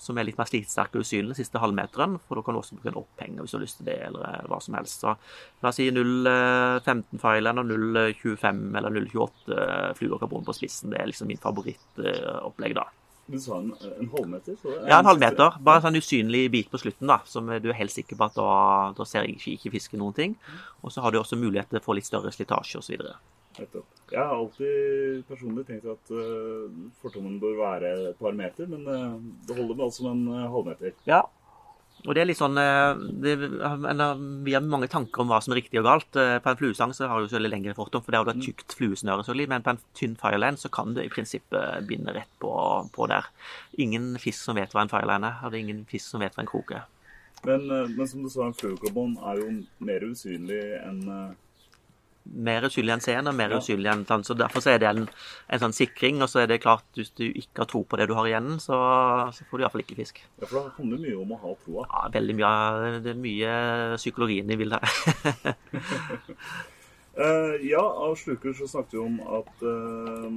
som er litt mer slitsterk og usynlig siste halvmeteren. For da kan du også bruke en opphenger hvis du har lyst til det, eller hva som helst. Så la oss si 0,15 fireline og 0,25 eller 0,28 fluorkarbon på spissen. Det er liksom min favorittopplegg, da. Du sa en, en halvmeter? Så Ja, en halvmeter. Bare en sånn usynlig bit på slutten, da, som du er helt sikker på at da, da ser ikke, ikke fisken noen ting. Og så har du også mulighet til å få litt større slitasje osv. Jeg har alltid personlig tenkt at uh, fortommen bør være et par meter, men uh, det holder med altså med en eh, halvmeter. Ja. Og det er litt sånn eh, det, Vi har mange tanker om hva som er riktig og galt. Eh, På en fluesang så har du veldig lengre fortom, for der har du et tykt fluesnøre, selvfølgelig. Men på en tynn fireland så kan du i prinsippet binde rett på, på der. Ingen fisk som vet hva en fireland er, og det er ingen fisk som vet hva en krok er. Men, eh, men som du sa, en fluorkarbon er jo mer usynlig enn mer usynlig enn scenen og mer Ja. usynlig enn sånn. Så derfor så er det en, en sånn sikring. Og så er det klart, hvis du ikke har tro på det du har igjen, så, så får du iallfall ikke fisk. Ja, for det handler mye om å ha troa. Ja, veldig mye, det er mye psykologien i bildet her. Eh, ja, av sluker så snakket vi om at eh,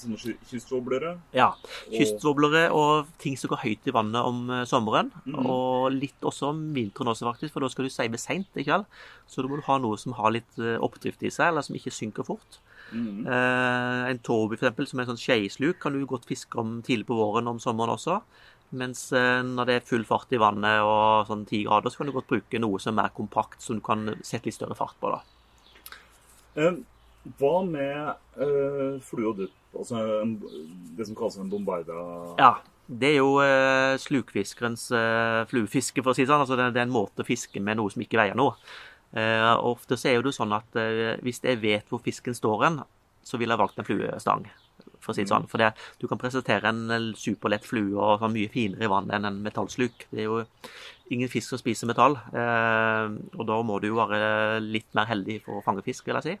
sånne kystvoblere. ja. Kystvoblere og ting som går høyt i vannet om eh, sommeren. Mm. Og litt også om vinteren også, faktisk, for da skal du seive seint i kveld. Så da må du ha noe som har litt eh, oppdrift i seg, eller som ikke synker fort. Mm. Eh, en toby eksempel, som er en sånn skeisluk, kan du godt fiske om tidlig på våren om sommeren også. Mens eh, når det er full fart i vannet og sånn 10 grader, så kan du godt bruke noe som er kompakt, som du kan sette litt større fart på. da. Hva med øh, flue og dupp? Altså en, det som kalles en bombarda Ja, det er jo eh, slukfiskerens eh, fluefiske, for å si det sånn. Altså, det, det er en måte å fiske med noe som ikke veier noe. Eh, ofte så er jo sånn at eh, hvis jeg vet hvor fisken står hen, så ville jeg valgt en fluestang. For å si det sånn. For det, du kan presentere en eh, superlett flue og sånn mye finere i vannet enn en metallsluk. Det er jo ingen fisk som spiser metall. Eh, og da må du jo være litt mer heldig for å fange fisk, vil jeg si.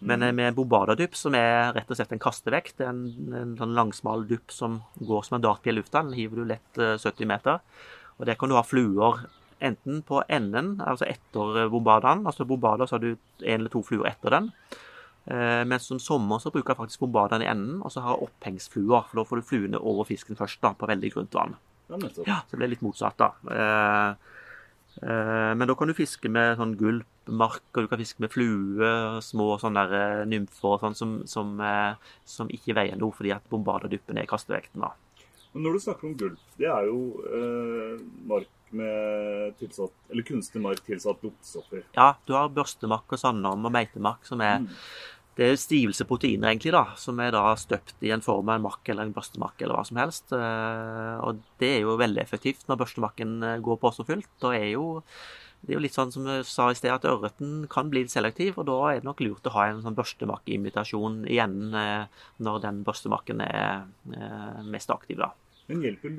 Men eh, med bombadadupp, som er rett og slett en kastevekt, er en, en sånn langsmal dupp som går som en dartpil i lufta, den hiver du lett eh, 70 meter. Og der kan du ha fluer enten på enden, altså etter eh, bombadaen. Altså bombada så har du en eller to fluer etter den. Eh, mens om sommeren så bruker jeg faktisk bombadaen i enden, og så har jeg opphengsfluer. For da får du fluene over fisken først, da, på veldig grunt vann. Ja. Ja, så det blir litt motsatt, da. Eh, eh, men da kan du fiske med sånn gulpmark, og du kan fiske med flue, små sånne der, eh, nymfer og sånn, som, som, eh, som ikke veier noe, fordi at bombadaduppen er kastevekten, da. Men når du snakker om gulp, det er jo eh, mark med tilsatt Eller kunstig mark tilsatt luktstoffer. Ja, du har børstemark og sandorm og meitemark, som er Mm. Det er stivelsesproteiner, egentlig, da, som er da støpt i en form av en makk eller en børstemakk eller hva som helst. Eh, Og det er jo veldig effektivt når børstemakken eh, går på så fullt. Og er jo, det er jo litt sånn som jeg sa i sted, at ørreten kan bli selektiv, og da er det nok lurt å ha en sånn børstemakkeimitasjon igjen eh, når den børstemakken er mest aktiv, da. Men hjelper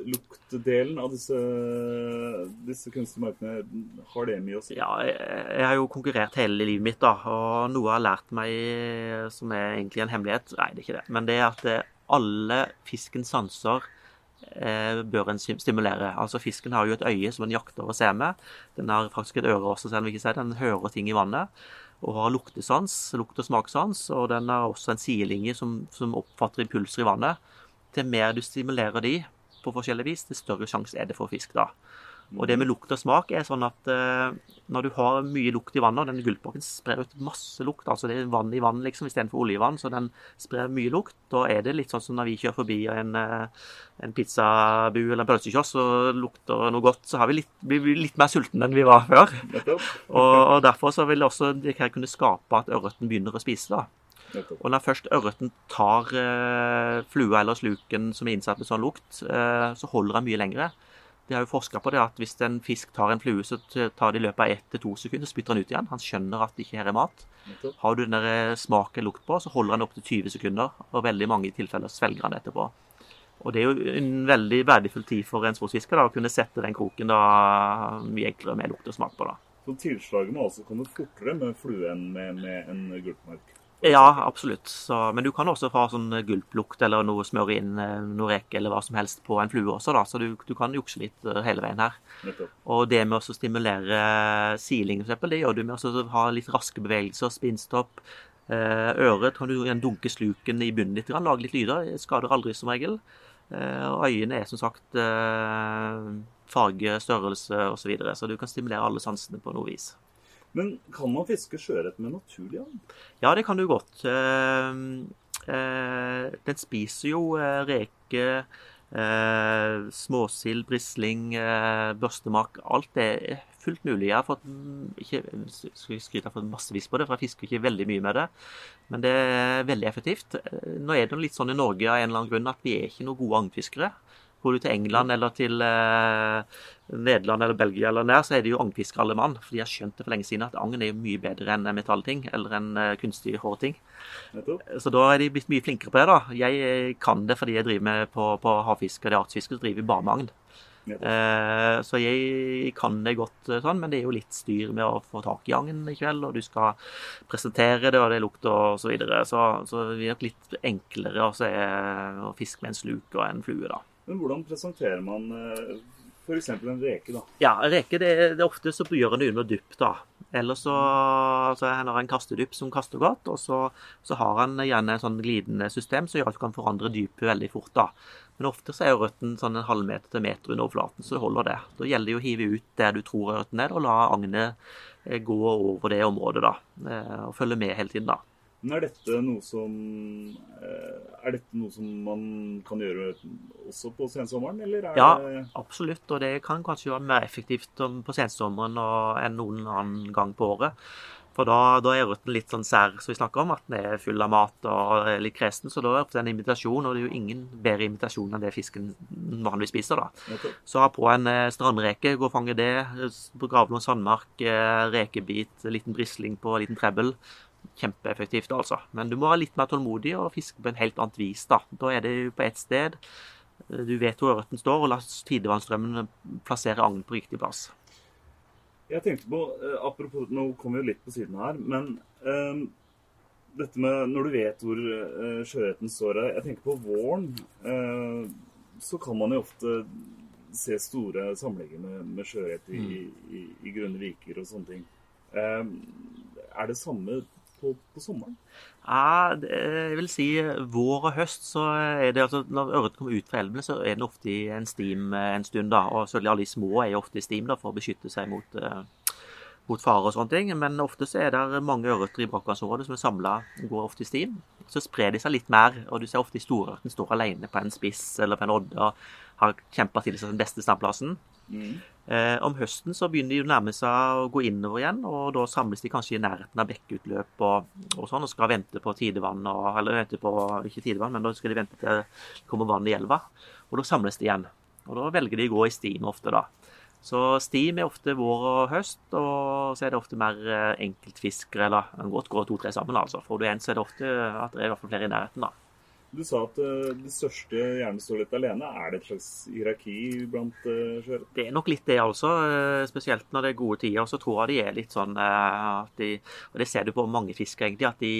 luktdelen av disse, disse kunstige markene Har det mye å si? Ja, jeg, har jo konkurrert hele livet mitt, da, og noe har lært meg som er egentlig en hemmelighet Nei, det er ikke det. Men det er at eh, alle fiskens sanser eh, bør en stimulere. Altså Fisken har jo et øye som den jakter og ser med. Den har faktisk et øre også, selv om vi ikke ser. Den hører ting i vannet. Og har luktesans, lukt- og smakssans. Og den har også en sidelinje som, som oppfatter impulser i vannet. Til mer du stimulerer de på forskjellig vis, til større sjanse er det for fisk da. Og det med lukt og smak er sånn at eh, når du har mye lukt i vannet, og den gullpokken sprer ut masse lukt, altså det er vann i vann liksom istedenfor oljevann, så den sprer mye lukt, da er det litt sånn som når vi kjører forbi en, eh, en pizzabu eller en pølsekiosk og lukter noe godt, så har vi litt, blir vi litt mer sultne enn vi var før. Og, og derfor så vil også det her kunne skape at ørreten begynner å spise. da. Og når først ørreten tar eh, flua eller sluken som er innsatt med sånn lukt, eh, så holder den mye lengre. De har jo forska på det at hvis en fisk tar en flue, så tar det i løpet av ett til to sekunder, spytter han ut igjen. Han skjønner at det ikke her er mat. Har du den der smaken lukt på, så holder han opptil 20 sekunder, og veldig mange tilfeller svelger han etterpå. Og det er jo en veldig verdifull tid for en sportsfisker da, å kunne sette den kroken da mye enklere med lukt og smak på. da. Så tilslaget må altså komme fortere med flue enn med, med en gulpmark? Ja, absolutt. Så, men du kan også ha sånn gulplukt eller noe smøre inn eh, noe reke eller hva som helst på en flue også, da. Så du, du kan jukse litt eh, hele veien her. Og det med å stimulere siling, f.eks., det gjør du med å ha litt raske bevegelser, spinnstopp. Eh, øret kan du igjen dunke sluken i bunnen litt, lage litt lyder. Skader aldri som regel. Eh, og øyene er som sagt eh, farge, størrelse osv., så, videre, så du kan stimulere alle sansene på noe vis. Men kan man fiske sjøørret med naturlig agn? Ja, det kan du godt. Eh, eh, den spiser jo eh, reke, eh, småsild, brisling, børstemak. Alt det er fullt mulig. Jeg har fått ikke skal skryte, jeg fått massevis på det, for jeg fisker ikke veldig mye med det. Men det er veldig effektivt. Nå er det litt sånn i Norge av en eller annen grunn at vi er ikke noen gode agnfiskere. Går du til England eller til eh, Nederland eller Belgia eller nær, så er det jo agnfiskere alle mann. For de har skjønt det for lenge siden at agn er jo mye bedre enn metallting eller enn eh, kunstig hårting. Så da er de blitt mye flinkere på det. da. Jeg eh, kan det fordi jeg driver med på, på havfiske og det artsfiske, så driver vi bare med agn. Eh, så jeg kan det godt eh, sånn, men det er jo litt styr med å få tak i agn i kveld, og du skal presentere det, og det lukter og så videre. Så, så det blir nok litt enklere å, se, å fiske med en sluk og en flue, da. Men hvordan presenterer man f.eks. en reke, da? Ja, reke det, det ofte så gjør en det under dypp, da. Eller så, så han har en kastedypp som kaster godt, og så, så har han gjerne en sånn glidende system som gjør at du kan forandre dypet veldig fort. da. Men ofte så er røtten sånn en halvmeter til meter under overflaten, så det holder det. Da gjelder det jo å hive ut der du tror røtten er, og la agnet eh, gå over det området, da. Eh, Og følge med hele tiden, da. Men er dette noe som eh, Er dette noe som man kan gjøre også på sensommeren, eller er Ja, det absolutt. Og det kan kanskje være mer effektivt på sensommeren enn noen annen gang på året. For da, da er ørreten litt sånn sær, som vi snakker om, at den er full av mat og litt kresen. Så da er det en invitasjon, og det er jo ingen bedre invitasjon enn det fisken vanligvis spiser. da. Så ha på en eh, strandreke, gå og fange det. Grave noen sandmark, eh, rekebit, liten brisling på en liten trebbel. Kjempeeffektivt, altså. Men du må være litt mer tålmodig og fiske på en helt annet vis. Da Da er det jo på ett sted. Eh, Du vet hvor ørreten står, og la tidevannsstrømmen plassere agnen på riktig plass. Jeg tenkte på, eh, apropos, Nå kommer vi litt på siden her, men um, dette med når du vet hvor uh, sjøørreten står Jeg tenker på våren. Uh, så kan man jo ofte se store samlinger med, med sjøørret i, i, i grønne viker og sånne ting. Um, er det samme på, på sommeren? Ja, jeg vil si vår og høst, så er det altså Når ørret kommer ut fra elvene, så er den ofte i en stim eh, en stund, da. Og selvfølgelig alle de små er ofte i stim da, for å beskytte seg mot, eh, mot fare og sånne ting. Men ofte så er det mange ørreter i brakkvannsområdet som er samla, går ofte i stim. Så sprer de seg litt mer, og du ser ofte de store står alene på en spiss eller på en odde og har kjempa til seg den beste standplassen. Eh, om høsten så begynner de å nærme seg å gå innover igjen, og da samles de kanskje i nærheten av bekkeutløp og, og sånn, og skal vente på tidevann, og, eller vente på, ikke tidevann, men da skal de vente til det kommer vann i elva, og da samles de igjen. Og da velger de å gå i stim ofte da. Så stim er ofte vår og høst, og så er det ofte mer eh, enkeltfiskere, eller en godt går to-tre sammen altså. Får du en, så er det ofte at det er i hvert fall flere i nærheten da. Du sa at uh, det største gjerne står litt alene. Er det et slags hierarki blant uh, sjøørret? Det er nok litt det, altså. eh, Spesielt når det er gode tider. Så tror jeg de er litt sånn uh, at de Og det ser du på mange fiskere, egentlig. At de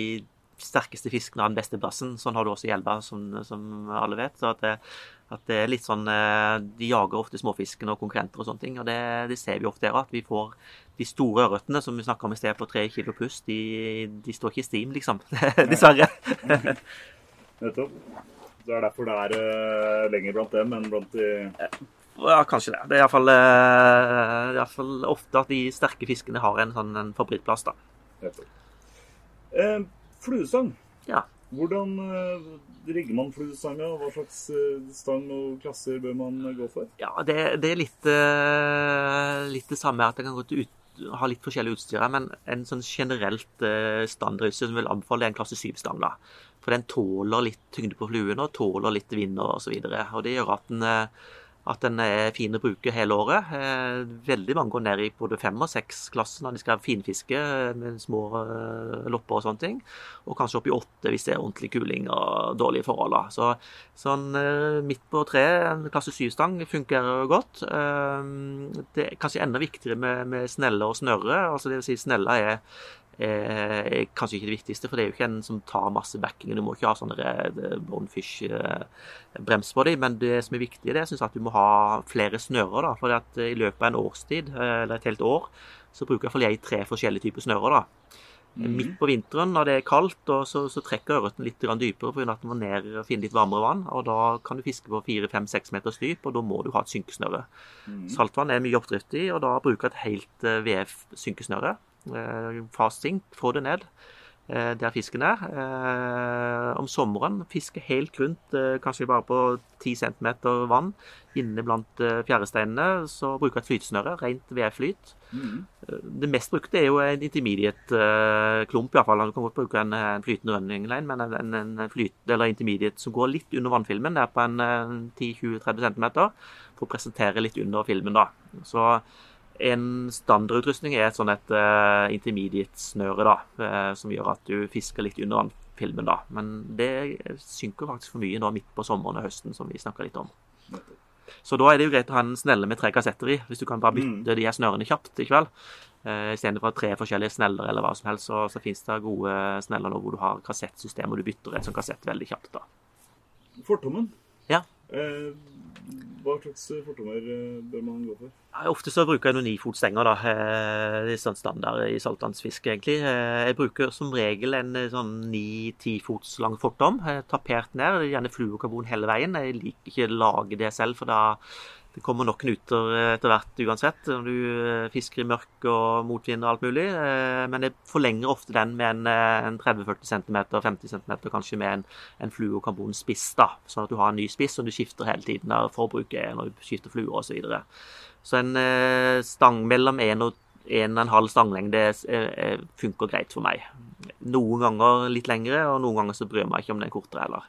sterkeste fiskene har den beste plassen. Sånn har du også i elva, som, som alle vet. Så at, det, At det er litt sånn eh, De jager ofte småfisken og konkurrenter og sånne ting. Og det, det ser vi ofte her, at vi får de store ørretene som vi snakka om i sted, på tre kilo pluss, de, de, står ikke i stim, liksom. Dessverre. Nettopp. Det er derfor det er uh, lenger blant dem enn blant de Ja, kanskje det. Det er iallfall uh, ofte at de sterke fiskene har en sånn en favorittplass, da. Nettopp. Eh, fluesang. Ja. Hvordan eh, rigger man fluesanga? Hva slags eh, stang og klasser bør man gå for? Ja, Det, det er litt, litt, det samme at det kan godt ut, ha litt forskjellig utstyr. Men en sånn generelt standardutstyr som vil anbefale, er en klasse 7-stang. da. For den tåler litt tyngde på fluene og tåler litt vind og osv. Det gjør at den uh, at den er fin å bruke hele året. Eh, veldig mange går ned i både fem og seks klassen når de skal finfiske med små eh, lopper og sånne ting. Og kanskje opp i åtte hvis det er ordentlig kuling og dårlige forhold. Så sånn eh, midt på tre, en klasse syv-stang, fungerer godt. Det er kanskje enda viktigere med, med snelle og snørre. Altså vil si snella er er kanskje ikke det viktigste, for det er jo ikke en som tar masse backing. Du må ikke ha sånne bonefish-brems på dem. Men det som er viktig, det er jeg at du må ha flere snører. da, for I løpet av en årstid, eller et helt år, så bruker iallfall jeg tre forskjellige typer snører. da. Mm. Midt på vinteren når det er kaldt, og så, så trekker ørreten litt dypere pga. at den må ned og finne litt varmere vann. og Da kan du fiske på 4-5-6 meters dyp, og da må du ha et synkesnøre. Mm. Saltvann er mye oppdrift i, og da bruker jeg et helt VF-synkesnøre. Eh, fasting, få det ned eh, der fisken er. Eh, om sommeren fiske helt rundt, kanskje bare på 10 cm vann inne blant fjæresteinene. Så bruker et flytesnøre, rent vedflyt. Mm. Det mest brukte er jo en intermediate klump, iallfall. Du kan godt bruke en, en flytende running line, men en, en flyt, eller intermediate som går litt under vannfilmen, det er på en 10-20-30 cm, for å presentere litt under filmen, da. Så en standardutrustning er et sånn et uh, intermediate-snøre, da, uh, som gjør at du fisker litt under filmen, da. Men det synker faktisk for mye nå midt på sommeren og høsten, som vi snakka litt om. Så da er det jo greit å ha en snelle med tre kassetter i, hvis du kan bare bytte mm. de her snørene kjapt i kveld. Uh, Istedenfor tre forskjellige sneller eller hva som helst, så, så finnes det gode sneller nå hvor du har kassettsystem, og du bytter et sånt kassett veldig kjapt, da. Fortommen? Ja. Uh, hva slags fortommer bør man gå for? Ofte så bruker jeg noen nifotstenger. da, eh, Det er sånn standard i saltvannsfiske, egentlig. Eh, jeg bruker som regel en eh, sånn ni-ti fots lang fortom. Tapert ned. Gjerne fluokarbon hele veien. Jeg liker ikke å lage det selv, for da det kommer nok knuter etter hvert uansett. Når du fisker i mørk og motvind og alt mulig. Men jeg forlenger ofte den med en, en 30-40 cm, 50 cm kanskje med en, en fluokarbonspiss. da, Sånn at du har en ny spiss som du skifter hele tiden når forbruket er, når du skifter fluer osv. Så så en eh, stang mellom 1 og 1,5 stanglengde eh, funker greit for meg. Noen ganger litt lengre, og noen ganger så bryr jeg meg ikke om den er kortere heller.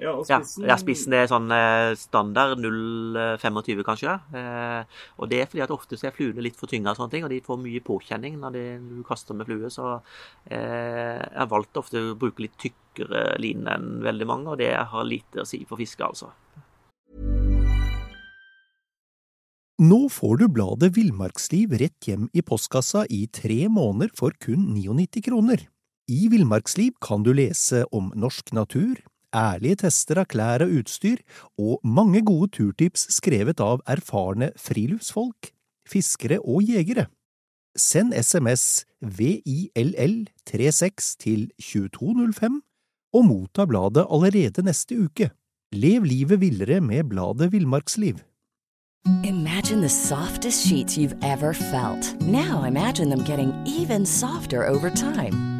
Ja, og spissen, ja, spissen er sånn eh, standard 0,25 kanskje. og det er fordi at ofte så er fluene litt for tynga, og sånne ting, og de får mye påkjenning når de, du kaster med flue. Så jeg har valgt ofte å bruke litt tykkere line enn veldig mange, og det har lite å si for fiske, altså. Nå får du bladet Villmarksliv rett hjem i postkassa i tre måneder for kun 99 kroner. I Villmarksliv kan du lese om norsk natur, ærlige tester av klær og utstyr, og mange gode turtips skrevet av erfarne friluftsfolk, fiskere og jegere. Send SMS VILL36 til 2205 og motta bladet allerede neste uke. Lev livet villere med bladet Villmarksliv. Imagine the softest sheets you've ever felt. Now imagine them getting even softer over time.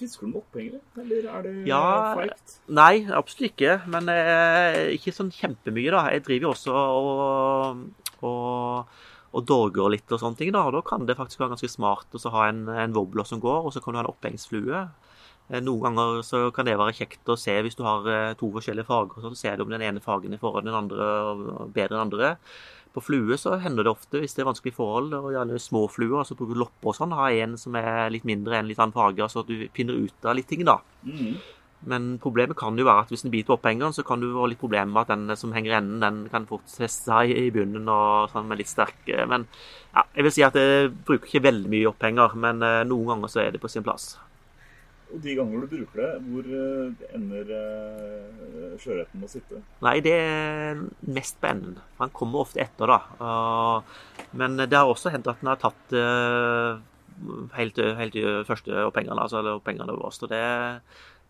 Fisker du med opphengere, eller er det ja, feigt? Nei, absolutt ikke. Men eh, ikke sånn kjempemye, da. Jeg driver jo også og, og, og dorger litt og sånne ting, da. Og da kan det faktisk være ganske smart å ha en, en wobbler som går, og så kan du ha en opphengsflue. Eh, Noen ganger så kan det være kjekt å se hvis du har eh, to forskjellige farger, så ser du om den ene fargen er foran den andre bedre enn den andre. På flue så hender det ofte, hvis det er vanskelige forhold, og gjerne små fluer, altså bruker du lopper og sånn, ha en som er litt mindre en litt annen farge, så du finner ut av litt ting, da. Mm. Men problemet kan jo være at hvis den biter på opphengeren, så kan du ha litt problemer med at den som henger i enden, den kan fort feste seg i bunnen og sånn med litt sterke Men ja, jeg vil si at jeg bruker ikke veldig mye opphenger, men eh, noen ganger så er det på sin plass. Og de ganger du bruker det, hvor eh, ender eh, sjøørreten å sitte? Nei, det er mest på enden. For han kommer ofte etter, da. Men det har også hendt at den har tatt eh, helt, helt første pengene, altså pengene øverst. Og det,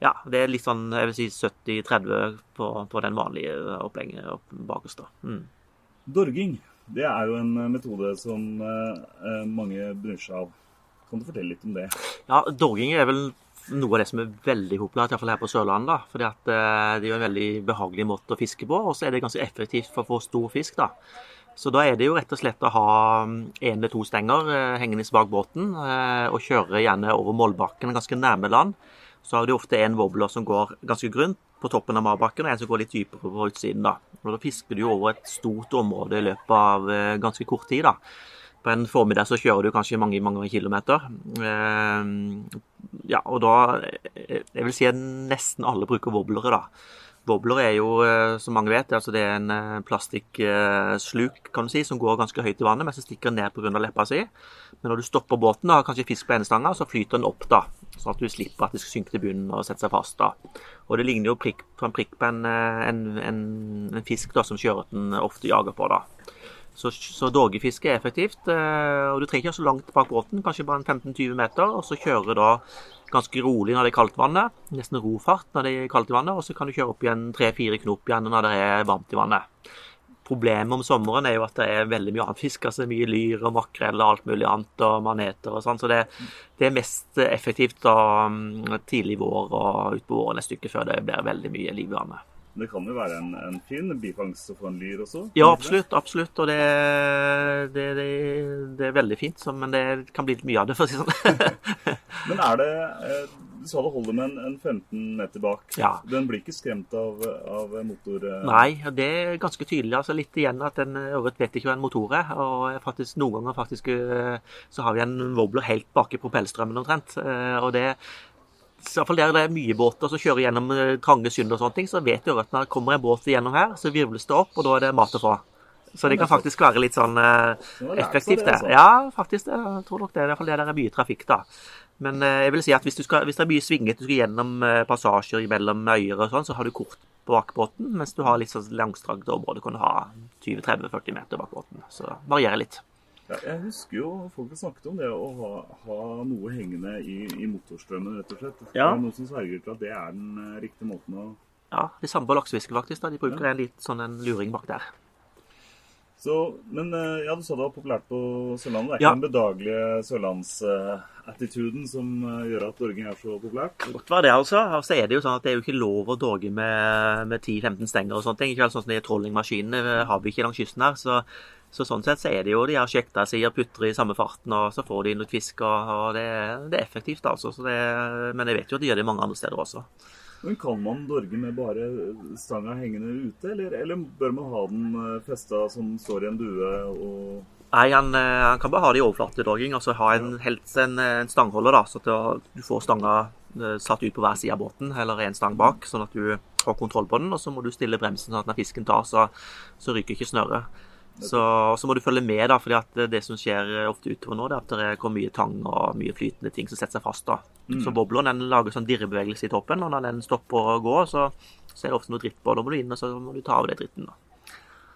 ja, det er litt sånn jeg vil si 70-30 på, på den vanlige opplegget opp bakerst. Mm. Dorging, det er jo en metode som mange benytter seg av. Kan du fortelle litt om det? Ja, dorging er vel noe av det som er veldig populært, iallfall her på Sørlandet. da, fordi at eh, Det er jo en veldig behagelig måte å fiske på, og så er det ganske effektivt for å få stor fisk. da. Så da er det jo rett og slett å ha én eller to stenger eh, hengende bak båten, eh, og kjøre gjerne over målbakken ganske nærme land. Så har du ofte en wobbler som går ganske grunt på toppen av marbakken, og en som går litt dypere på utsiden. Da Og da fisker du jo over et stort område i løpet av ganske kort tid. da. På en formiddag så kjører du kanskje mange mange kilometer. Eh, ja, og da eh, Jeg vil si at nesten alle bruker wobblere, da. Wobbler er jo, eh, som mange vet, altså det er en eh, plastikksluk kan du si, som går ganske høyt i vannet, men som stikker ned pga. leppa si. Men når du stopper båten og har kanskje fisk på enestanga, så flyter den opp, da. Sånn at du slipper at det skal synke til bunnen og sette seg fast. da. Og det ligner jo prikk på en prikk på en, eh, en, en, en fisk da, som sjøørreten ofte jager på. da. Så, så dorgefiske er effektivt. eh, og Du trenger ikke så langt bak båten, kanskje bare en 15-20 meter. Og så kjøre da ganske rolig når det er kaldt vannet. Nesten rofart når det er kaldt i vannet. Og så kan du kjøre opp igjen tre-fire knop igjen når det er varmt i vannet. Problemet om sommeren er jo at det er veldig mye annen fisk. altså Mye lyr og makrell og alt mulig annet, og maneter og sånn. Så det, det er mest effektivt da mm, tidlig vår og utpå våren et stykke før det blir veldig mye liv i vannet. Det kan jo være en, en fin bifangst å få en lyr også? Ja, absolutt. absolutt, Og det, det, det, det er veldig fint, men det kan bli litt mye av det, for å si sånn. Men er det eh, Du sa det holder med en, en 15 meter bak. Ja. Den blir ikke skremt av, av motor... eh, Nei, det er ganske tydelig. altså Litt igjen at en ørret vet ikke hva en motor er. Og faktisk, noen ganger faktisk eh, så har vi en wobbler helt bak i propellstrømmen omtrent. Og det i hvert fall der det er mye båter som kjører gjennom eh, trange synder og sånne ting, så vet du at når det kommer en båt gjennom her, så virvles det opp, og da er det mat å få. Så det kan faktisk være litt sånn eh, effektivt, det, det. altså. Ja, faktisk. Jeg tror nok det. I hvert fall det der er mye trafikk, da. Men eh, jeg vil si at hvis, du skal, hvis det er mye svingete, du skal gjennom passasjer mellom øyer og sånn, så har du kort på bakbåten, mens du har litt sånn langstrakt områder, kan du ha 20-30-40 meter bak båten. Så det varierer litt. Ja, jeg husker jo folk har snakket om det å ha, ha noe hengende i, i motorstrømmen, rett og slett. Det Ja. er noen som sverger til at det er den eh, riktige måten å Ja, det samme på laksefisket, faktisk. da. De bruker en litt sånn en luring bak der. Så, men eh, ja, du sa det var populært på Sørlandet. Det er Ja. ikke den bedagelige sørlandsattituden som eh, gjør at dorging er så populært? Godt var det, altså. Og så er det jo sånn at det er jo ikke lov å dorge med, med 10-15 stenger og sånne ting. Ikke vel sånn som de trollingmaskinene har vi ikke langs kysten her. Så, så sånn sett så er det jo de her sjekta seg og putter i samme farten, og så får de litt fisk, og, og det, det er effektivt, altså. Så det, men jeg vet jo at de gjør det mange andre steder også. Men Kan man dorge med bare stanga hengende ute, eller, eller bør man ha den eh, festa som står i en due og Nei, han, eh, han kan bare ha det i overflatedogging. og så ha en, helst en, en stangholder, da, så at du- får stanga eh, satt ut på hver side av båten, eller en stang bak, sånn at du har kontroll på den. Og så må du stille bremsen sånn at når fisken tar, så, så ryker ikke snøret. Så, så må du følge med, da, fordi at det som skjer ofte utover nå, det er at det kommer mye tang og mye flytende ting som setter seg fast. da. Så boblen den lager sånn dirrebevegelse i toppen, og når den stopper å gå, så, så er det ofte noe dritt på. Da må du inn og så må du ta av det dritten. da.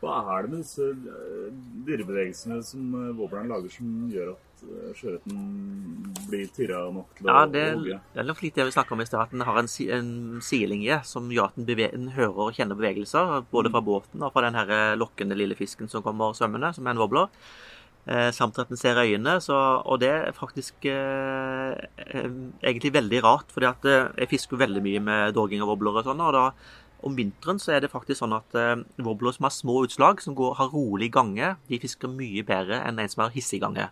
Hva er det med disse eh, dirrebevegelsene som eh, lager, som gjør at sjøørreten blir tyrra nok til å Ja, det, hogge? det er nok litt det vi snakka om i stad, at den har en, en sidelinje som gjør at den, hører og kjenner bevegelser, både fra båten og fra den her lokkende lille fisken som kommer svømmende, som er en wobbler. Eh, samt at den ser øynene. Så, og det er faktisk eh, eh, egentlig veldig rart, fordi at eh, jeg fisker veldig mye med dogging og wobbler og sånn, og da om vinteren så er det faktisk sånn at eh, wobblere som har små utslag, som går, har rolig gange, de fisker mye bedre enn en som har hissig gange.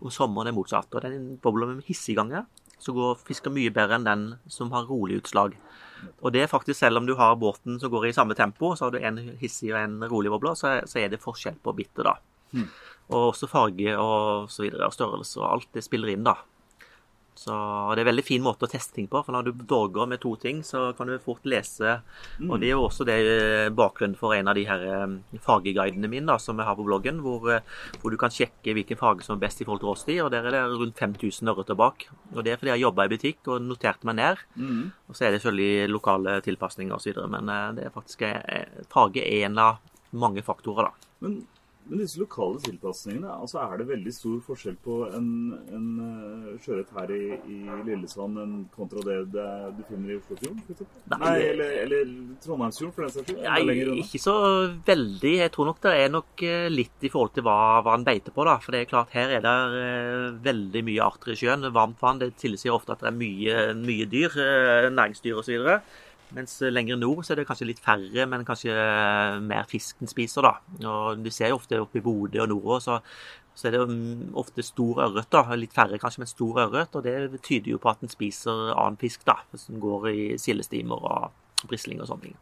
Om sommeren er motsatt. Og den bobler med hissigganger som går fisker mye bedre enn den som har rolig utslag. Og det er faktisk selv om du har båten som går i samme tempo, så har du en hissig og en rolig bobler, så, så er det forskjell på bittet, da. Og også farge og så videre, og størrelse og alt det spiller inn, da. Så det er en veldig fin måte å teste ting på, for når du dogger med to ting, så kan du fort lese Og det er jo også det eh, bakgrunnen for en av de her eh, fargeguidene mine da, som jeg har på bloggen, hvor, eh, hvor du kan sjekke hvilken farge som er best i forhold til årstid, og der er det rundt 5000 ørreter bak. Og det er fordi jeg jobba i butikk og noterte meg ned. Og så er det selvfølgelig lokale tilpasninger osv., men det er faktisk farge er en av mange faktorer, da. Men, men disse lokale tilpasningene, altså er det veldig stor forskjell på en, en eh, sjøørret her i, i Lillesand enn kontra det, det du finner i Oslofjorden? Nei, Nei, eller, eller Trondheimsfjorden, for den saks skyld? Nei, ikke så veldig. Jeg tror nok det er nok eh, litt i forhold til hva, hva en beiter på. da. For det er klart, her er det eh, veldig mye arter i sjøen. Varmt vann det tilsier ofte at det er mye, mye dyr, næringsdyr osv. Mens eh, lenger nord så er det kanskje litt færre, men kanskje eh, mer fisk den spiser. da. Og Du ser jo ofte oppe i Bodø og nordover, så, så er det mm, ofte stor ørret. da. Litt færre kanskje, men stor ørret. Og det tyder jo på at den spiser annen fisk, da. Som går i sildestimer og brisling og sånne ting.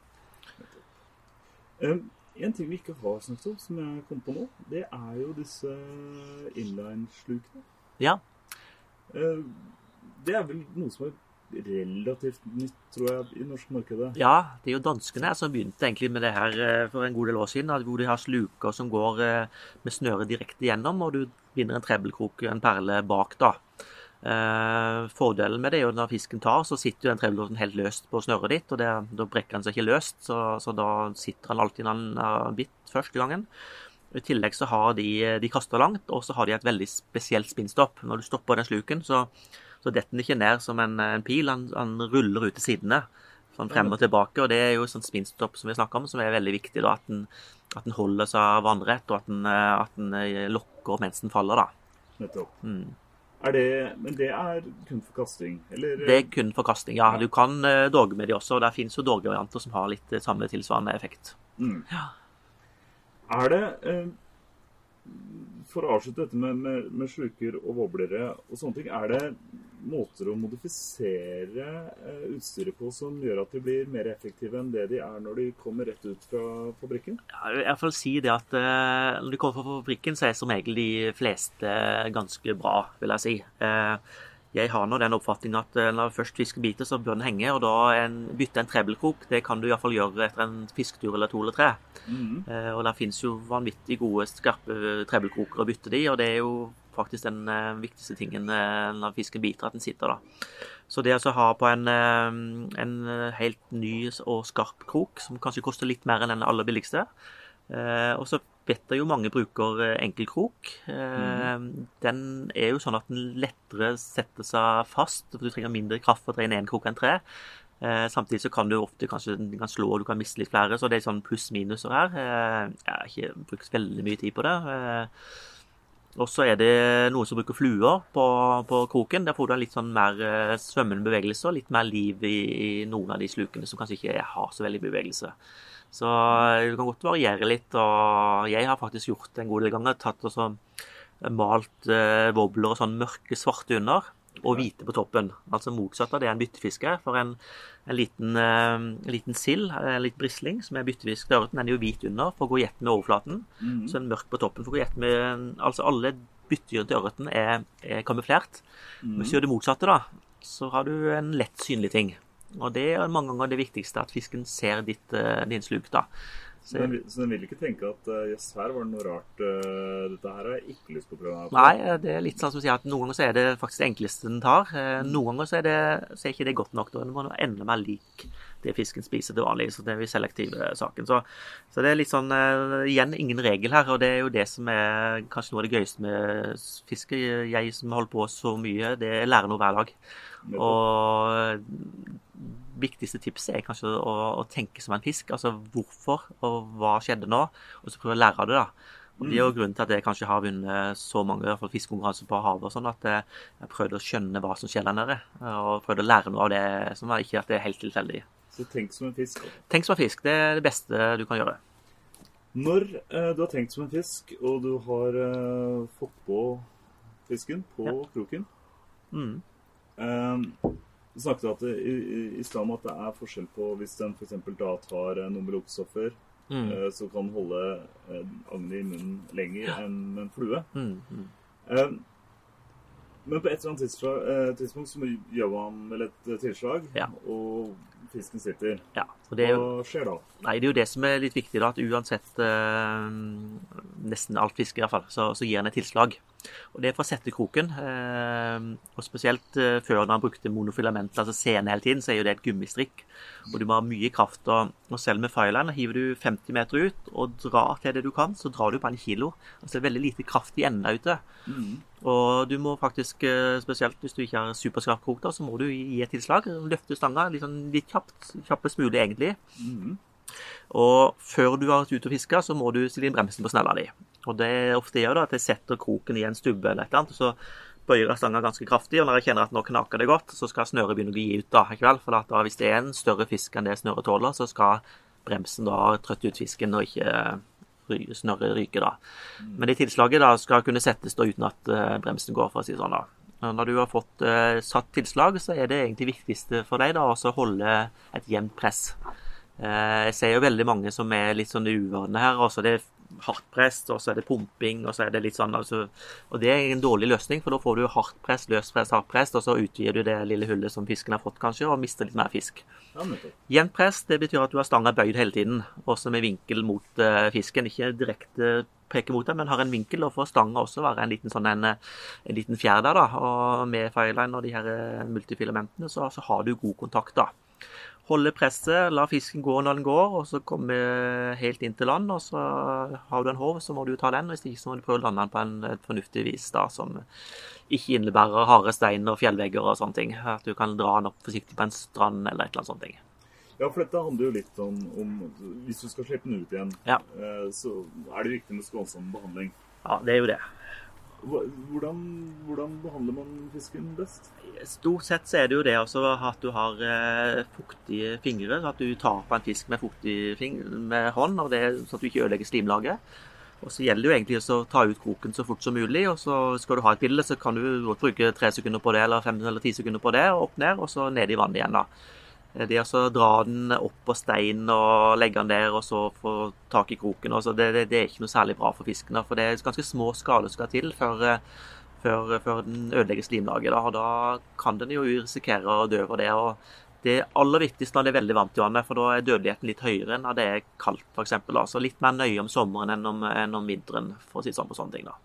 Eh, en ting vi ikke har snakket om, som jeg kom på nå, det er jo disse inline-slukene. Ja, Eh, det er vel noe som er relativt nytt, tror jeg, i norsk markedet. Ja, det er jo danskene som begynte egentlig med det her eh, for en god del år siden. Hvor de har sluker som går eh, med snøret direkte gjennom, og du binder en trebbelkrok, en perle, bak da. Eh, fordelen med det er jo når fisken tar, så sitter jo den trebbelkroken helt løst på snøret ditt, og det, da brekker den seg ikke løst, så, så da sitter han alltid når han har bitt første gangen. I tillegg så har de, de kaster langt, og så har de et veldig spesielt spinnstopp. Når du stopper den sluken, så, så detter den ikke ned som en, en pil, han, han ruller ut til sidene. Sånn frem og tilbake, og det er jo sånn spinstopp som vi snakker om, som er veldig viktig. da, At den, at den holder seg vannrett, og at den, eh, at den eh, lokker mens den faller. da. Nettopp. Mm. Er det, men det er kun for kasting, eller? Det er kun for kasting. Ja, du kan doge med de også, og der finnes jo dogevarianter som har litt eh, samme tilsvarende effekt. Mm. Ja. Er det eh, For å avslutte dette med, med, med sluker og voblere og sånne ting, er det måter å modifisere eh, utstyret på som gjør at de blir mer effektive enn det de er når de kommer rett ut fra fabrikken? Jeg fall si det at eh, når de kommer fra fabrikken, så er som regel de fleste ganske bra, vil jeg si. Eh, jeg har nå den oppfatning at når når først fisker biter, så bør den henge. Og da en, bytte en trebbelkrok, det kan du iallfall gjøre etter en fisketur eller to eller tre. Eh, og der finnes jo vanvittig gode, skarpe trebbelkroker å bytte de, og det er jo faktisk den eh, viktigste tingen eh, når fisken biter, at den sitter, da. Så det å ha på en, eh, en helt ny og skarp krok, som kanskje koster litt mer enn den aller billigste, Eh, og så vet jo mange bruker eh, enkelkrok. Eh, Den er jo sånn at den lettere setter seg fast, for du trenger mindre kraft for å dreie ned en krok enn tre. Eh, samtidig så kan du ofte kanskje den kan slå, og du kan miste litt flere, så det er sånn pluss-minuser her. Eh, jeg har ikke brukt veldig mye tid på det. Eh, og så er det noen som bruker fluer på, på kroken. Der får du en litt sånn mer eh, svømmende bevegelse og litt mer liv i, i noen av de slukene som kanskje ikke har så veldig bevegelse. Så det du kan godt variere litt. Og jeg har faktisk gjort det en god del ganger. Tatt og så malt eh, wobbler og sånn mørke svarte under. Og hvite på toppen. Altså motsatt av det en byttefiske. For en, en liten, eh, en liten sild, en liten brisling, som er byttefisk den er jo hvit under for å gå i ett med overflaten. Så en mørk på toppen for å gå i ett med Altså alle byttedyr til ørreten er, er kamuflert. Hvis du gjør det motsatte, da, så har du en lett synlig ting. Og det er mange ganger det viktigste, at fisken ser ditt, eh, din sluk. da. Så den, så den vil ikke tenke at eh, jøss, her var det noe rart. eh, dette her har jeg ikke lyst på å prøve meg på. Nei, det er litt sånn som å si at noen ganger så er det faktisk det enkleste den tar. Eh, Noen ganger så er, det, så er ikke det godt nok. Da må den enda mer lik det fisken spiser til vanlig. Så det er vi selektive saken. Så, så det er litt sånn Igjen ingen regel her, og det er jo det som er kanskje noe av det gøyeste med fiske. Jeg som holder på så mye, det er lærer noe hver dag. Og viktigste tipset er kanskje å, å tenke som en fisk. Altså hvorfor, og hva skjedde nå? Og så prøve å lære av det, da. Og Det er jo grunnen til at jeg kanskje har vunnet så mange fiskekonkurranser på havet, og sånn, at jeg prøvde å skjønne hva som skjer der nede. Og prøvde å lære noe av det, som er ikke at det er helt tilfeldig. Så tenk som en fisk. Tenk som en fisk. Det er det beste du kan gjøre. Når eh, du har tenkt som en fisk, og du har eh, fått på fisken på Ja. kroken, Mm. Du snakket at det, i, i islam at det er forskjell på hvis den f.eks. da tar eh, luktstoffer, Mm. eh, så kan holde eh, agnet i munnen lenger enn en flue. Mm, mm. Um, men på et eller annet tidspunkt, så gjør man vel et tilslag, Ja. og fisken sitter. Ja, og det er jo Hva skjer da? Nei, det er jo det som er litt viktig, da, at uansett eh, nesten alt fiske i hvert fall, så, så gir en et tilslag. Og det er for å sette kroken. Eh, og spesielt eh, før når han brukte monofilament, altså sene hele tiden, så er jo det et gummistrikk. Og du må ha mye kraft. Og, og selv med fireline hiver du 50 meter ut og drar til det du kan, så drar du på en kilo. Altså det er veldig lite kraft i enda ute. Og du må faktisk, eh, spesielt hvis du ikke har superskarp krok, da, så må du gi et tilslag. Løfte stanga litt, sånn, litt kjapt. Kjappest mulig, egentlig. Mm. Og før du har vært ute og fiska, så må du stille inn bremsen på snella di. Og det ofte gjør da at jeg setter kroken i en stubbe eller et eller annet, så bøyer jeg stanga ganske kraftig. Og når jeg kjenner at nå knaker det godt, så skal snøret begynne å gi ut da i kveld. For da, hvis det er en større fisk enn det snøret tåler, så skal bremsen da trøtte ut fisken og ikke ry- snøret ryke da. Men det tilslaget da skal kunne settes da uten at eh, bremsen går, for å si det sånn da. Når du har fått uh, satt tilslag, så er det egentlig viktigste for deg da å holde et jevnt press. Eh, Jeg ser jo veldig mange som er litt sånn uvane her. Også det er hardt press, og så er det pumping, og så er det litt sånn altså, Og det er en dårlig løsning, for da får du hardt press, løst press, hardt press, og så utvider du det lille hullet som fisken har fått, kanskje, og mister litt mer fisk. Ja. Jevnt press det betyr at du har stanga bøyd hele tiden, også med vinkel mot uh, fisken. Ikke direkte peke mot deg, men har en vinkel, og får stanga også være en liten sånn en, eh, en liten fjær der. da, Og med fireline og de her eh, multifilamentene, så, så har du god kontakt. da. Holde presset, la fisken gå når den går, og så komme helt inn til land. Og så har du en håv, så må du ta den. Hvis ikke så må du prøve å lande den på en, et fornuftig vis da, som ikke innebærer harde stein og fjellvegger og sånne ting. At du kan dra den opp forsiktig på en strand eller et eller annet sånt. ting. Ja, for dette handler jo litt om, om Hvis du skal slippe den ut igjen, Ja. eh, så er det viktig med skånsom behandling. Ja, det er jo det. Hvordan, hvordan behandler man fisken best? Stort sett så er det jo det også at du har eh, fuktige fingre. At du tar på en fisk med fuktig med hånd, og det er sånn at du ikke ødelegger slimlaget. Og så gjelder det jo egentlig å ta ut kroken så fort som mulig. Og så skal du ha et bilde, så kan du godt bruke tre sekunder på det, eller fem eller ti sekunder på det, og opp ned, og så ned i vannet igjen, da. Eh, Det å dra den opp på stein og legge den der, og så få tak i kroken, det, det, det er ikke noe særlig bra for fisken. For det er ganske små skader som skal til før, eh, før, før den ødelegger slimlaget. Da, og da kan den jo risikere å dø over det. og det er aller viktigst når det er veldig varmt i vannet, for da er dødeligheten litt høyere enn når det er kaldt, f.eks. Så litt mer nøye om sommeren enn om, enn om vinteren, for å si det sånn på sånne ting. da.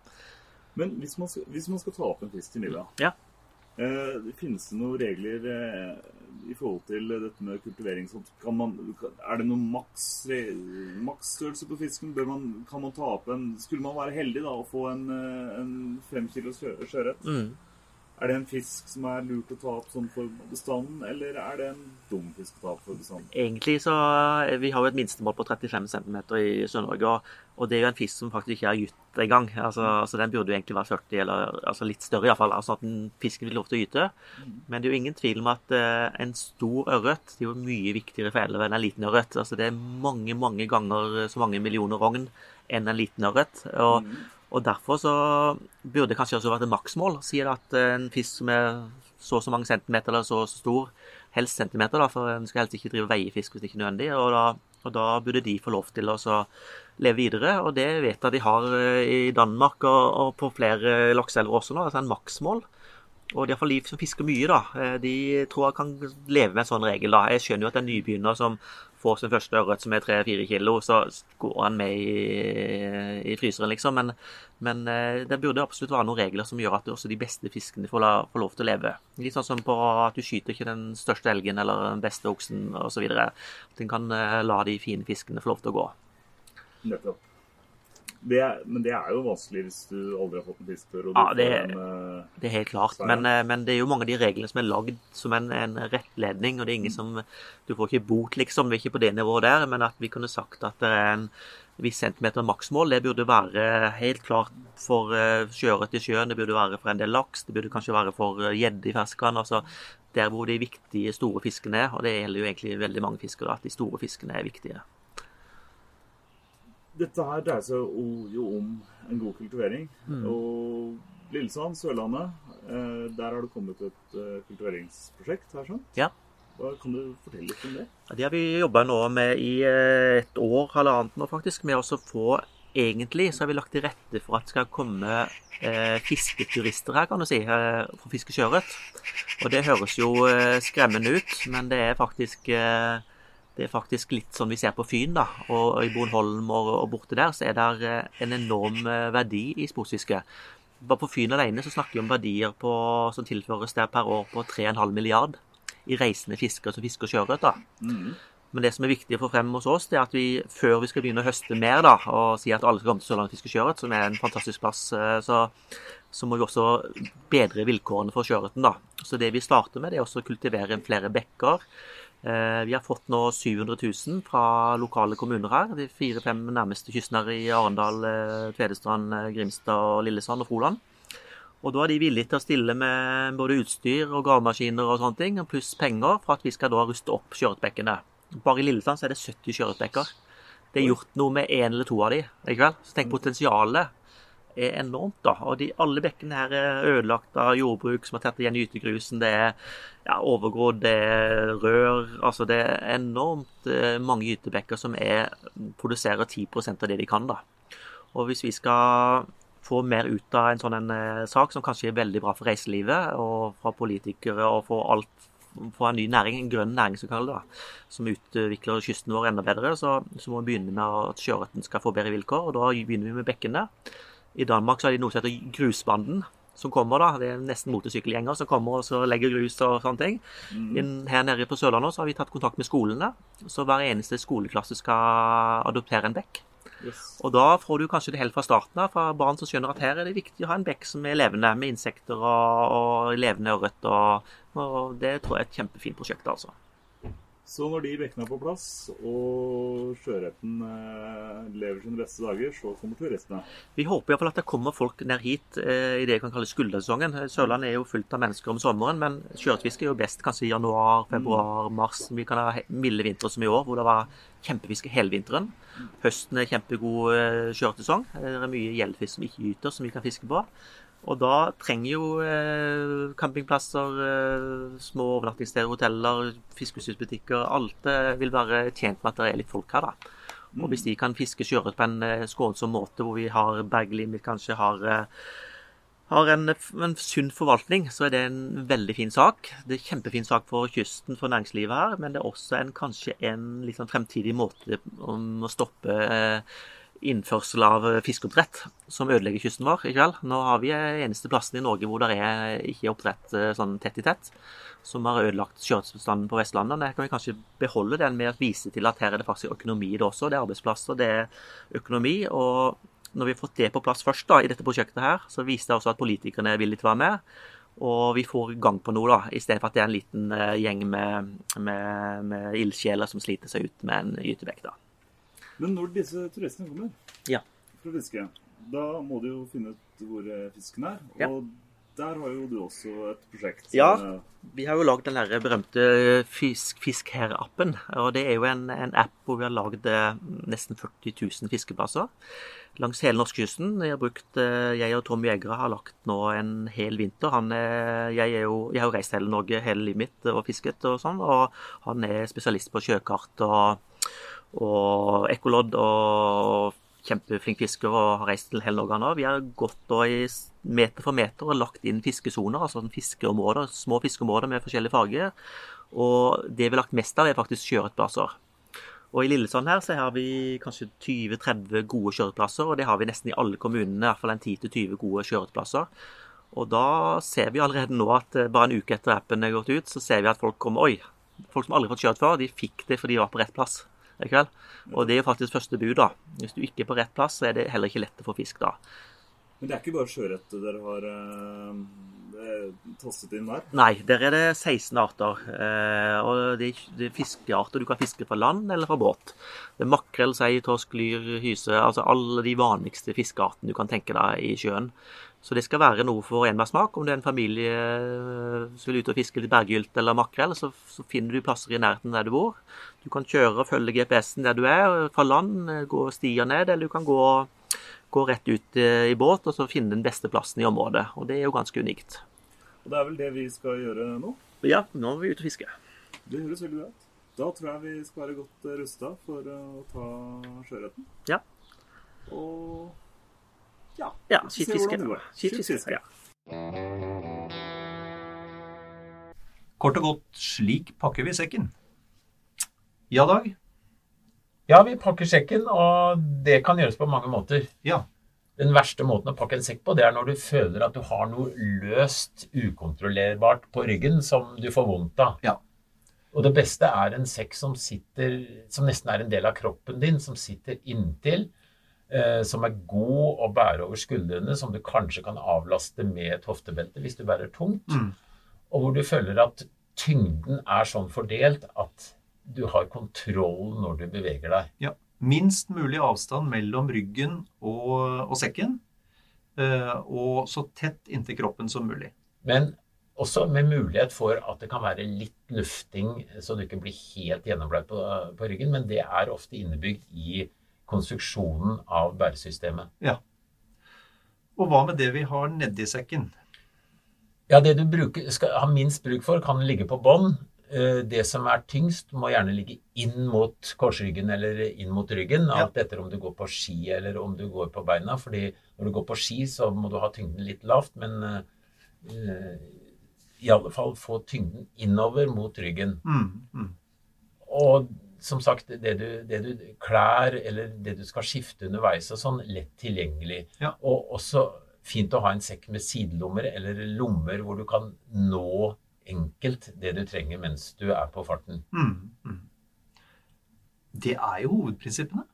Men hvis man hvis man skal ta opp en fisk til middag, Ja. Eh, finnes det noen regler eh, i forhold til dette med kultivering? Man, er det noen maks, maksstørrelse på fisken? Man, kan man ta opp en Skulle man være heldig da og få en, eh, en fem kilos sjøørret? Mm. Er det en fisk som er lurt å ta opp sånn for bestanden, eller er det en dum fisk å ta opp for bestanden? Egentlig så eh, Vi har jo et minstemål på 35 cm i Sør-Norge, og, det er jo en fisk som faktisk ikke er gytt engang. Altså, altså, den burde jo egentlig være 40, eller altså litt større iallfall, altså at den fisken vil lov til å gyte. Men det er jo ingen tvil om at eh, en stor ørret det er jo mye viktigere for elven enn en liten ørret. Altså, det er mange, mange ganger så mange millioner rogn enn en liten ørret. Og, og derfor så burde det kanskje også vært et maksmål. Sier at en fisk som er så og så mange centimeter eller så og så stor, helst centimeter, da, for en skal helst ikke drive veiefisk hvis det ikke er nødvendig. Og da, og da burde de få lov til å leve videre. Og det vet jeg de har eh, i Danmark og, og på flere lakseelver også nå, altså en maksmål. Og de iallfall de som fisker mye, da, eh, de tror jeg kan leve med en sånn regel. da. Jeg skjønner jo at en nybegynner som får sin første ørret som er tre-fire kilo, så går han med i, i fryseren, liksom. Men, men eh, det burde absolutt være noen regler som gjør at også de beste fiskene får, la, får lov til å leve. Litt sånn som på at du skyter ikke den største elgen eller den beste oksen osv. At en kan eh, la de fine fiskene få lov til å gå. Nettopp. Det men det er jo vanskelig hvis du aldri har fått en fisk før. Ja, det- en, eh, Det er helt klart. Men, eh, men det er jo mange av de reglene som er lagd som en, en rettledning. Og det er ingen som Du får ikke bot, liksom. Vi er ikke på det nivået der. Men at vi kunne sagt at det er en viss centimeter maksmål, det burde være helt klart for uh, sjøørret i sjøen. Det burde være for en del laks. Det burde kanskje være for eh, gjedde i ferskvann. Altså der hvor de viktige, store fiskene er. Og det gjelder jo egentlig veldig mange fisker, at de store fiskene er viktige. Dette her dreier seg jo, jo om en god kultivering. Mm. Og Lillesand, Sørlandet. Eh, der har det kommet et eh, kultiveringsprosjekt, her, sånn. Ja. Hva Kan du fortelle litt om det? Ja, Det har vi jobba nå med i eh, et år, halvannet nå faktisk, med å få Egentlig så har vi lagt til rette for at det skal komme eh, fisketurister her, kan du si, eh, for å fiske sjøørret. Og det høres jo eh, skremmende ut, men det er faktisk eh, det er faktisk litt sånn vi ser på Fyn, da. Og i Bornholm og, og borte der, så er det eh, en enorm eh, verdi i sportsfiske. Bare på Fyn alene så snakker vi om verdier på, som tilføres der per år på 3,5 milliard i reisende fiskere som fisker sjøørret. Mhm. Men det som er viktig å få frem hos oss, det er at vi før vi skal begynne å høste mer, da, og si at alle skal komme til Sørlandet og fiske sjøørret, som er en fantastisk plass, eh, så, så må vi også bedre vilkårene for sjøørreten. Så det vi starter med, det er også å kultivere flere bekker. Eh, Vi har fått nå 700 000 fra lokale kommuner her. De fire-fem nærmeste kystnære i Arendal, eh, Tvedestrand, eh, Grimstad, Lillesand og Froland. Og da er de villige til å stille med både utstyr og gravemaskiner og sånne ting, pluss penger for at vi skal da ruste opp skjøretbekkene. Bare i Lillesand så er det 70 skjøretbekker. Det er gjort noe med én eller to av de, ikke vel? Så tenk potensialet er enormt, da. Og de, alle bekkene her er ødelagt av jordbruk som har tatt igjen gytegrusen. Det er ja, overgrodd, det er rør Altså det er enormt eh, mange gytebekker som er, produserer 10% av det de kan, da. Og hvis vi skal få mer ut av en sånn en, eh, sak som kanskje er veldig bra for reiselivet og fra politikere og for alt for en ny næring, en grønn næring som kaller det, som utvikler kysten vår enda bedre, så, så må vi begynne med at sjøørreten skal få bedre vilkår. og Da begynner vi med bekkene. I Danmark så har de noe som heter grusbanden. Som kommer da, Det er nesten motorsykkelgjenger som kommer og så legger grus og sånne ting. Mm. her nede på Sørlandet så har vi tatt kontakt med skolene. Så hver eneste skoleklasse skal adoptere en bekk. Yes. Og da får du kanskje det helt fra starten av, fra barn som skjønner at her er det viktig å ha en bekk som er levende, med insekter og, og levende ørret. Og, og det tror jeg er et kjempefint prosjekt, altså. Så når de bekkene er på plass, og sjøørreten eh, lever sine beste dager, så kommer turistene. Vi håper iallfall at det kommer folk ned hit eh, i det jeg kan kalle skuldersesongen. Sørlandet er jo fullt av mennesker om sommeren, men sjøørretfiske er jo best kanskje i januar, februar, mars. Vi kan ha milde vintre som i år, hvor det var kjempefiske hele vinteren. Høsten er kjempegod eh, sjøørretsesong. Det er mye gjeldfisk som ikke gyter, som vi kan fiske på. Og da trenger jo eh, campingplasser, eh, små overnattingssteder, hoteller, fiskehusbutikker Alt eh, vil være tjent med at det er litt folk her, da. Og hvis de kan fiske sjøørret på en skånsom måte, hvor vi har berglimit, kanskje har har en, en sunn forvaltning, så er det en veldig fin sak. Det er en kjempefin sak for kysten, for næringslivet her, men det er også en, kanskje en sånn fremtidig måte om å stoppe eh, innførsel av fiskeoppdrett, som ødelegger kysten vår. i kveld. Nå har vi eneste plassen i Norge hvor det er ikke oppdrett eh, sånn tett i tett, som har ødelagt sjøørretbestanden på Vestlandet. Der kan vi kanskje beholde den med å vise til at her er det faktisk økonomi i det også. Det er arbeidsplasser, det er økonomi. og når vi har fått det på plass først da, i dette prosjektet, her, så viser det også at politikerne er villige til å være med. Og vi får gang på noe, da, i stedet for at det er en liten eh, gjeng med, med, med ildsjeler som sliter seg ut med en gytebekk. da. Men når disse turistene kommer Ja. for å fiske, da må de jo finne ut hvor eh, fisken er. Ja. Og der har jo du også et prosjekt. Ja. eh, Vi har jo lagd den der berømte Fisk, fisk her-appen. og Det er jo en, en app hvor vi har lagd eh, nesten 40 000 fiskeplasser langs hele norskekysten. Jeg har brukt, jeg og Tom Jegere har lagt nå en hel vinter. Han er, jeg, er jo, jeg har jo reist hele Norge hele livet mitt og fisket og sånn, og han er spesialist på sjøkart og, og ekkolodd og kjempeflink fisker og har reist til hele Norge nå. Vi har gått i meter for meter og lagt inn fiskesoner, altså sånn fiskeområder, små fiskeområder med forskjellige farger. Og det vi har lagt mest av, er faktisk sjøørretplasser. Og i Lillesand her så har vi kanskje 20-30 gode kjøretplasser, og det har vi nesten i alle kommunene, i hvert fall en 10-20 gode kjøretplasser. Og da ser vi allerede nå at eh, bare en uke etter appen er gått ut, så ser vi at folk kommer Oi, folk som aldri har fått kjørt før, de fikk det fordi de var på rett plass. Ikke kveld. Og det er faktisk første bud, da. Hvis du ikke er på rett plass, så er det heller ikke lett å få fisk da. Men det er ikke bare sjøørret dere har eh, eh, inn der? Nei, der er det 16 arter. Eh, og det er, det er fiskearter du kan fiske fra land eller fra båt. Det er makrell, sei, torsk, lyr, hyse. Altså alle de vanligste fiskeartene du kan tenke deg i sjøen. Så det skal være noe for enhverssmak. Om det er en familie eh, som vil ut og fiske litt berggylt eller makrell, så, så finner du plasser i nærheten der du bor. Du kan kjøre og følge GPS-en der du er, fra land, eh, gå stier ned, eller du kan gå, gå rett ut i båt og så finne den beste plassen i området. Og det er jo ganske unikt. Og det er vel det vi skal gjøre nå? Ja, nå er vi ute og fiske. Det høres veldig bra ut. Da tror jeg vi skal være godt rusta for å ta sjøørreten. Ja. Og ja. Ja, ja. Kort og godt, slik pakker vi sekken. Ja, Dag? Ja, vi pakker sekken, og det kan gjøres på mange måter. Ja. Den verste måten å pakke en sekk på, det er når du føler at du har noe løst, ukontrollerbart på ryggen som du får vondt av. Ja. Og det beste er en sekk som sitter, som nesten er en del av kroppen din, som sitter inntil, som er god å bære over skuldrene, som du kanskje kan avlaste med et hoftebelte hvis du bærer tungt, Mm. og hvor du føler at tyngden er sånn fordelt at du har kontroll når du beveger deg. ja. Minst mulig avstand mellom ryggen og, og sekken. eh, Og så tett inntil kroppen som mulig. Men også med mulighet for at det kan være litt lufting, så du ikke blir helt gjennombløt på, på ryggen. Men det er ofte innebygd i konstruksjonen av bæresystemet. Ja. Og hva med det vi har nedi sekken? Ja, det du bruker, skal ha minst bruk for, kan ligge på bånn. Eh, Det som er tyngst, må gjerne ligge inn mot korsryggen eller inn mot ryggen. Ja. Alt etter om du går på ski eller om du går på beina. fordi når du går på ski, så må du ha tyngden litt lavt, men eh, i alle fall få tyngden innover mot ryggen. Mm, mm. Og som sagt, det du, det du klær eller det du skal skifte underveis og sånn, lett tilgjengelig. Ja. Og også fint å ha en sekk med sidelommer eller lommer hvor du kan nå enkelt det du trenger mens du er på farten. Mm, mm. Det er jo hovedprinsippene.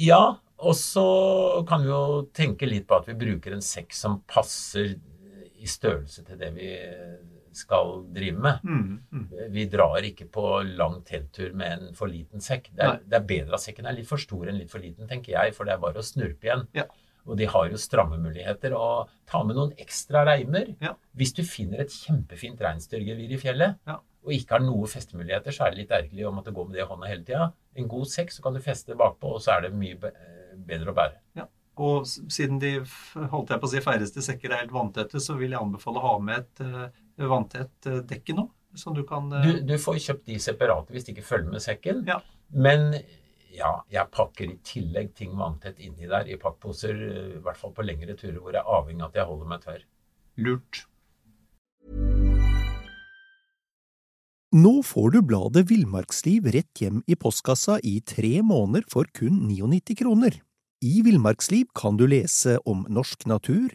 Ja, og så kan vi jo tenke litt på at vi bruker en sekk som passer i størrelse til det vi skal drive med. Mm, mm. Vi drar ikke på lang telttur med en for liten sekk. Det er, det er bedre at sekken er litt for stor enn litt for liten, tenker jeg, for det er bare å snurpe igjen. Ja. Og de har jo stramme muligheter. Og ta med noen ekstra reimer. Ja. Hvis du finner et kjempefint reinsdyrgevir i fjellet, Ja. og ikke har noe festemuligheter, så er det litt ergerlig å måtte gå med det i hånda hele tida. En god sekk, så kan du feste bakpå, og så er det mye bedre å bære. Og siden de holdt jeg på å si, færreste sekker er helt vanntette, så vil jeg anbefale å ha med et uh, vanntett eh, dekke nå. Som du kan eh, Du, du får kjøpt de separate hvis de ikke følger med sekken. Ja. Men ja, jeg pakker i tillegg ting vanntett inni der i pakkposer, eh, i hvert fall på lengre turer hvor jeg er avhengig av at jeg holder meg tørr. lurt. Nå får du bladet Villmarksliv rett hjem i postkassa i tre måneder for kun 99 kroner. I Villmarksliv kan du lese om norsk natur,